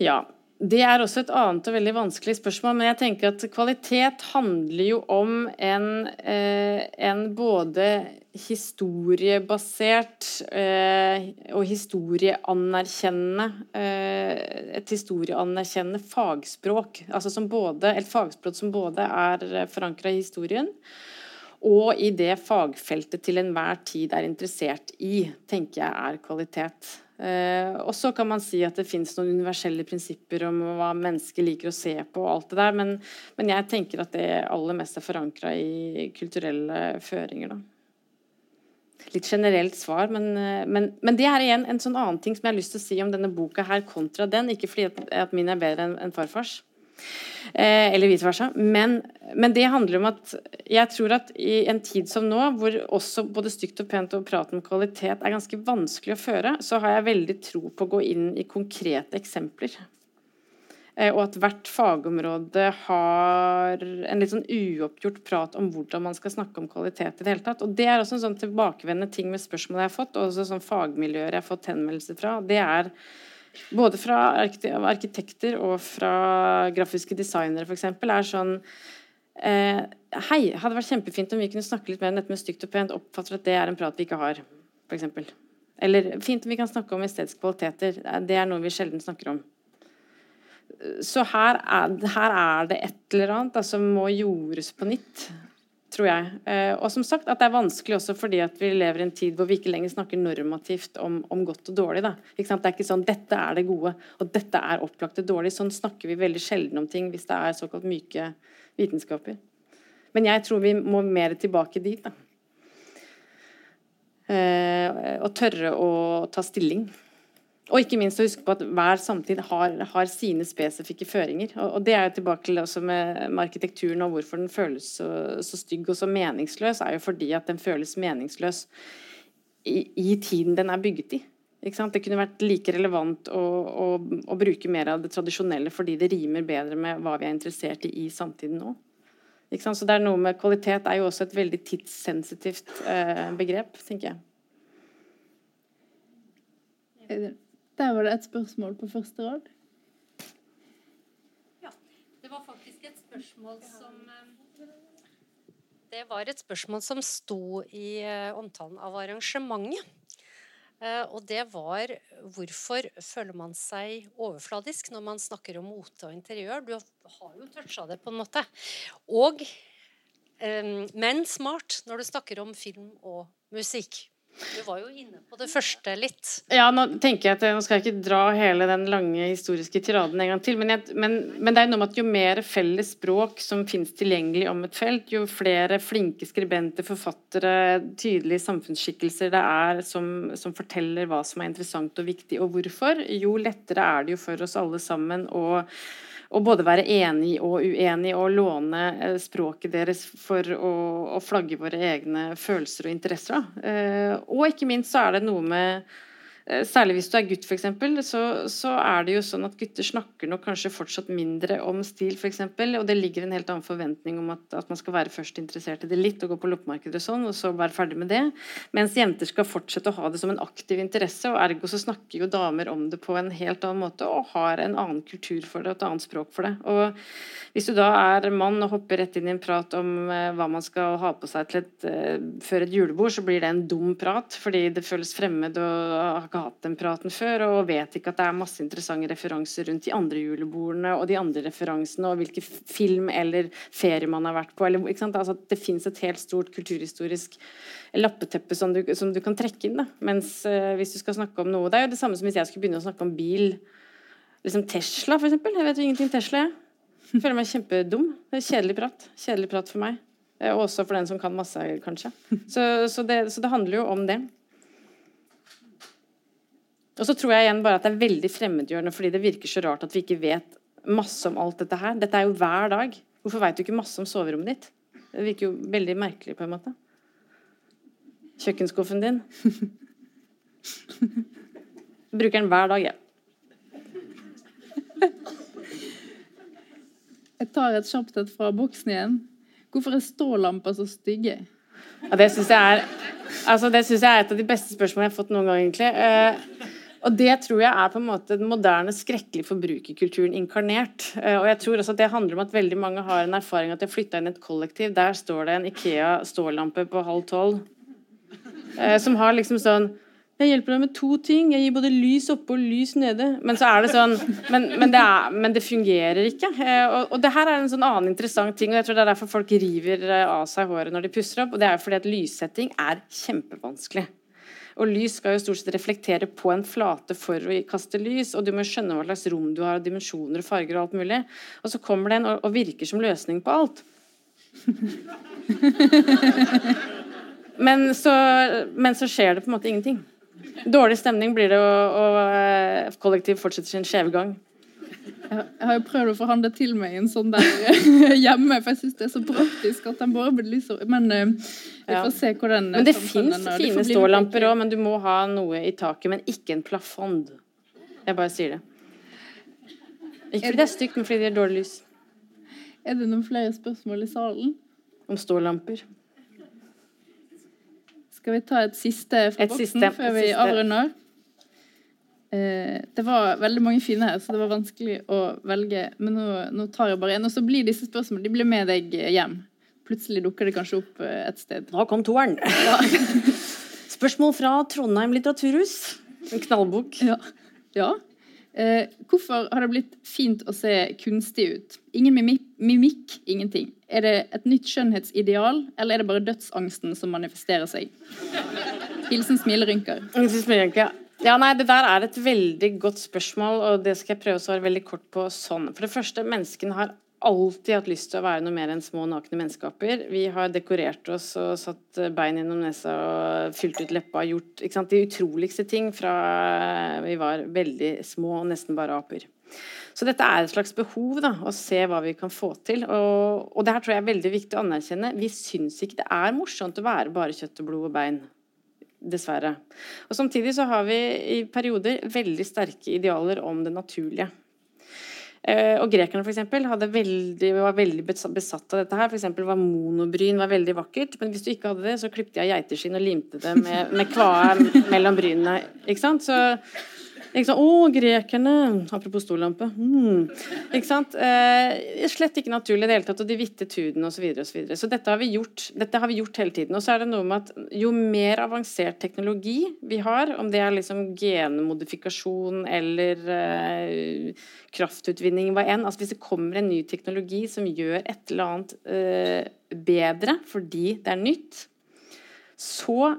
Ja, det er også et annet og veldig vanskelig spørsmål, men jeg tenker at kvalitet handler jo om en, eh, en både historiebasert eh, og historieanerkjennende eh, Et historieanerkjennende fagspråk. Altså som både, et fagspråk som både er forankra i historien, og i det fagfeltet til enhver tid er interessert i, tenker jeg er kvalitet. Eh, og så kan man si at det finnes noen universelle prinsipper om hva mennesker liker å se på, og alt det der, men, men jeg tenker at det aller mest er forankra i kulturelle føringer. da. Litt generelt svar, men, eh, men, men, det er igjen en sånn annen ting som jeg har lyst til å si om denne boka her kontra den. Ikke fordi at, at min er bedre enn en farfars. Eh, eller vice versa. Men, men, det handler om at jeg tror at i en tid som nå, hvor også både stygt og pent og prat om kvalitet er ganske vanskelig å føre, så har jeg veldig tro på å gå inn i konkrete eksempler. Eh, og at hvert fagområde har en litt sånn uoppgjort prat om hvordan man skal snakke om kvalitet i det hele tatt. Og det er også en sånn tilbakevendende ting med spørsmål jeg har fått, og også sånn fagmiljøer jeg har fått henvendelser fra. det er både fra arkitekter og fra grafiske designere f.eks. er sånn eh, Hei, hadde vært kjempefint om vi kunne snakke litt mer om dette med stygt og pent. Oppfatter at det er en prat vi ikke har, f.eks. Eller fint om vi kan snakke om estetiske kvaliteter. Det er noe vi sjelden snakker om. Så her er, her er det et eller annet som må jordes på nytt tror jeg. Eh, og som sagt at det er vanskelig også fordi at vi lever i en tid hvor vi ikke lenger snakker normativt om, om godt og dårlig. Det er ikke sånn 'dette er det gode', og 'dette er opplagt det dårlig'. Sånn snakker vi veldig sjelden om ting hvis det er såkalt myke vitenskaper. Men jeg tror vi må mer tilbake dit. da. Eh, og tørre å ta stilling. Og ikke minst å huske på at hver samtid har, har sine spesifikke føringer. Og, og, det er jo tilbake til også med, med arkitekturen og hvorfor den føles så, så, stygg og så meningsløs, er jo fordi at den føles meningsløs i, i tiden den er bygget i. Det kunne vært like relevant å, å, å, bruke mer av det tradisjonelle fordi det rimer bedre med hva vi er interessert i i samtiden nå. Så det er noe med Kvalitet er jo også et veldig tidssensitivt eh, begrep, tenker jeg. Der var det et spørsmål på første rad. Ja. Det var faktisk et spørsmål som eh, Det var et spørsmål som sto i eh, omtalen av arrangementet. Eh, og det var hvorfor føler man seg overfladisk når man snakker om mote og interiør? Du har jo toucha det på en måte. Og, men smart når du snakker om film og musikk. Du var jo inne på det første litt. Ja, nå tenker jeg at nå skal jeg ikke dra hele den lange historiske tiraden en gang til, men, jeg, men, men det er noe med at jo mer felles språk som finnes tilgjengelig om et felt, jo flere flinke skribenter, forfattere, tydelige samfunnsskikkelser det er som, som forteller hva som er interessant og viktig, og hvorfor, jo lettere er det jo for oss alle sammen å å både være enig og uenig og låne eh, språket deres for å, å flagge våre egne følelser og interesser. Eh, og ikke minst så er det noe med særlig hvis du er gutt, f.eks., så, så er det jo sånn at gutter snakker nok kanskje fortsatt mindre om stil, f.eks. Og det ligger en helt annen forventning om at, at, man skal være først interessert i det litt og gå på loppemarkeder og sånn, og så være ferdig med det. Mens jenter skal fortsette å ha det som en aktiv interesse, og ergo så snakker jo damer om det på en helt annen måte og har en annen kultur for det og et annet språk for det. Og hvis du da er mann og hopper rett inn i en prat om eh, hva man skal ha på seg til et, eh, før et julebord, så blir det en dum prat fordi det føles fremmed og ikke hatt den praten før, og vet ikke at det er masse interessante referanser rundt de andre julebordene og de andre referansene, og hvilken film eller ferie man har vært på. Eller, altså, det fins et helt stort kulturhistorisk lappeteppe som du, som du kan trekke inn. Da. Mens uh, hvis du skal snakke om noe Det er jo det samme som hvis jeg skulle begynne å snakke om bil. Liksom Tesla, eksempel. Jeg vet jo ingenting Tesla er. Jeg føler meg kjempedum. Det er kjedelig prat. Kjedelig prat for meg. Og også for den som kan masse, kanskje. Så, så, det, så det handler jo om det. Og så tror jeg igjen bare at det er veldig fremmedgjørende fordi det virker så rart at vi ikke vet masse om alt dette her. Dette er jo hver dag. Hvorfor veit du ikke masse om soverommet ditt? Det virker jo veldig merkelig, på en måte. Kjøkkenskuffen din. Bruker den hver dag, jeg. Ja. Jeg tar et kjapt et fra boksen igjen. Hvorfor er stålamper så stygge? Ja, det syns jeg, altså, jeg, er et av de beste spørsmålene jeg har fått noen gang, egentlig. Eh, og det tror jeg er på en måte den moderne, skrekkelige forbrukerkulturen inkarnert. Eh, og jeg tror også at det handler om at veldig mange har en erfaring at de har flytta inn i et kollektiv. Der står det en Ikea stålampe på halv tolv. Eh, som har liksom sånn jeg hjelper deg med to ting. Jeg gir både lys oppe og lys nede. Men så er det sånn Men, men, det, er, men det, fungerer ikke. Eh, og, og, det her er en sånn annen interessant ting, og jeg tror det er derfor folk river av seg håret når de pusser opp. Og det er fordi at lyssetting er kjempevanskelig. Og lys skal jo stort sett reflektere på en flate for å kaste lys, og du må skjønne hva slags rom du har, dimensjoner og farger og alt mulig. Og så kommer den og, og virker som løsning på alt. men, så, men så skjer det på en måte ingenting. Dårlig stemning blir det, og, og eh, kollektiv fortsetter sin skjeve gang. Jeg har jo prøvd å forhandle til meg en sånn der hjemme, for jeg syns det er så praktisk at den bare belyser Men uh, vi får se hvor den Men det fins fine stålamper òg, men du må ha noe i taket, men ikke en plafond. Jeg bare sier det. Ikke fordi det er stygt, men fordi det er dårlig lys. Er det noen flere spørsmål i salen? Om stålamper. Skal vi ta et siste fra boksen før vi avrunder? Eh, det var veldig mange fine her, så det var vanskelig å velge. Men nå, nå tar jeg bare en. Og så blir disse spørsmålene de blir med deg hjem. Plutselig dukker det kanskje opp eh, et sted. Da kom toeren. Ja. Spørsmål fra Trondheim litteraturhus. En knallbok. Ja. ja. Eh, hvorfor har det blitt fint å se kunstig ut? Ingen mimikk, mimikk, ingenting. Er det et nytt skjønnhetsideal, eller er det bare dødsangsten som manifesterer seg? Hilsen smilerynker. Hilsen smilerynker. Ja, nei, Det der er et veldig godt spørsmål, og det skal jeg prøve å svare veldig kort på sånn. For det første, menneskene har alltid hatt lyst til å være noe mer enn små, nakne menneskeaper. Vi har dekorert oss og satt bein gjennom nesa og fylt ut leppa. og Gjort ikke sant, de utroligste ting fra vi var veldig små og nesten bare aper. Så dette er et slags behov, da, å se hva vi kan få til. Og, og det her tror jeg er veldig viktig å anerkjenne. Vi syns ikke det er morsomt å være bare kjøtt og blod og bein. Dessverre. Og Samtidig så har vi i perioder veldig sterke idealer om det naturlige. Eh, og Grekerne for eksempel, veldig, var veldig besatt av dette. her. Eksempel var Monobryn var veldig vakkert, men hvis du ikke hadde det, så klipte jeg geiteskinn og limte det med, med kvae mellom brynene. Ikke sant? Så ikke sant? Å, grekerne! Apropos stollampe. Mm. Eh, slett ikke naturlig i det hele tatt. Og de hvite tudene osv. Så, så, videre. så dette har, vi gjort, dette har vi gjort hele tiden. Og så er det noe med at jo mer avansert teknologi vi har, om det er liksom genmodifikasjon eller eh, kraftutvinning, hva enn altså Hvis det kommer en ny teknologi som gjør et eller annet eh, bedre fordi det er nytt, så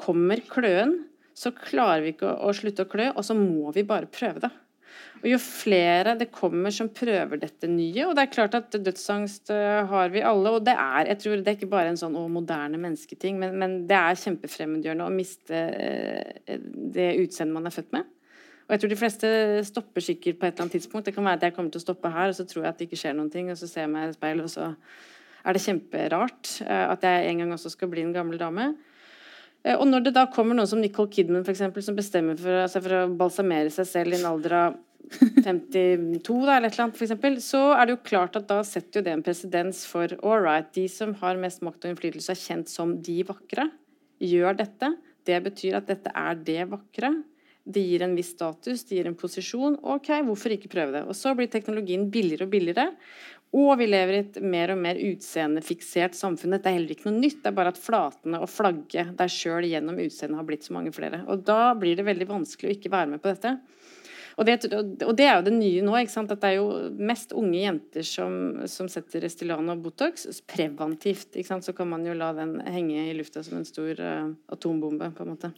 kommer kløen så klarer vi ikke å, slutte å klø, og så må vi bare prøve det. Og Jo flere det kommer som prøver dette nye Og det er klart at dødsangst uh, har vi alle. Og det er jeg tror det er ikke bare en sånn å, moderne mennesketing, men, men det er kjempefremmedgjørende å miste uh, det utseendet man er født med. Og jeg tror de fleste stopper sikkert på et eller annet tidspunkt. Det kan være at jeg kommer til å stoppe her, og så tror jeg at det ikke skjer noen ting, og så ser jeg meg i speilet, og så er det kjemperart uh, at jeg en gang også skal bli en gammel dame. Eh, og når det da kommer noen som Nicole Kidman for eksempel, som bestemmer for, altså for, å balsamere seg selv i en alder av 52 da, eller et eller annet, for eksempel, så er det jo klart at da setter jo det en presedens for all right, de som har mest makt og innflytelse, er kjent som de vakre, gjør dette. Det betyr at dette er det vakre. Det gir en viss status, det gir en posisjon. Ok, hvorfor ikke prøve det? Og så blir teknologien billigere og billigere. Og vi lever i et mer og mer utseendefiksert samfunn. Dette er heller ikke noe nytt, det er bare at flatene og flagget deg sjøl gjennom utseendet har blitt så mange flere. Og da blir det veldig vanskelig å ikke være med på dette. Og det, og det er jo det nye nå. ikke sant? At det er jo mest unge jenter som, som setter Restylane og Botox preventivt. ikke sant? Så kan man jo la den henge i lufta som en stor uh, atombombe, på en måte.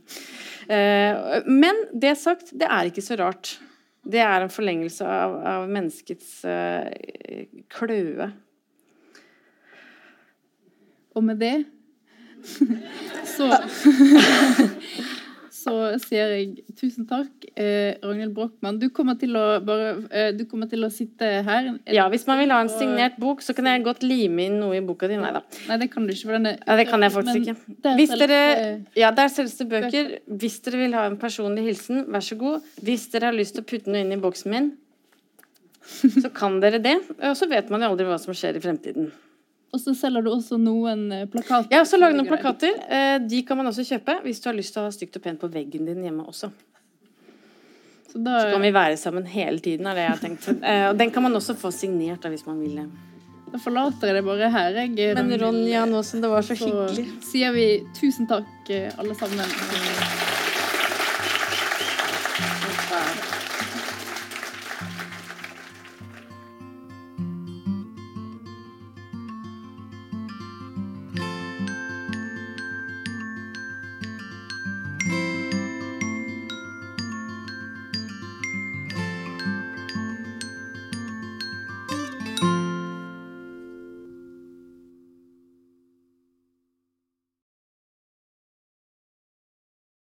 Uh, men det sagt, det er ikke så rart. Det er en forlengelse av, av menneskets uh, kløe. Og med det så så sier jeg tusen takk, eh, Ragnhild Brochmann. Du eh, du kommer til å sitte her. Ja, hvis man vil ha en signert bok, så kan jeg godt lime inn noe i boka di. Nei da. Nei, det kan du ikke. Denne, ja, det kan jeg faktisk ikke. Hvis dere, ja, der selges det bøker. Hvis dere vil ha en personlig hilsen, vær så god. Hvis dere har lyst til å putte noe inn i boksen min, så kan dere det. Og så vet man jo aldri hva som skjer i fremtiden. Og så selger du også noen eh, plakater. Har også laget noen plakater. Eh, de kan man også kjøpe hvis du har lyst til å ha stygt og pent på veggen din hjemme også. Så, da, så kan vi være sammen hele tiden, er det jeg har tenkt. Eh, og den kan man også få signert da, hvis man vil det. Da forlater jeg det bare her. Jeg, Men Ronja, nå som det var så hyggelig. Så sier vi tusen takk, alle sammen.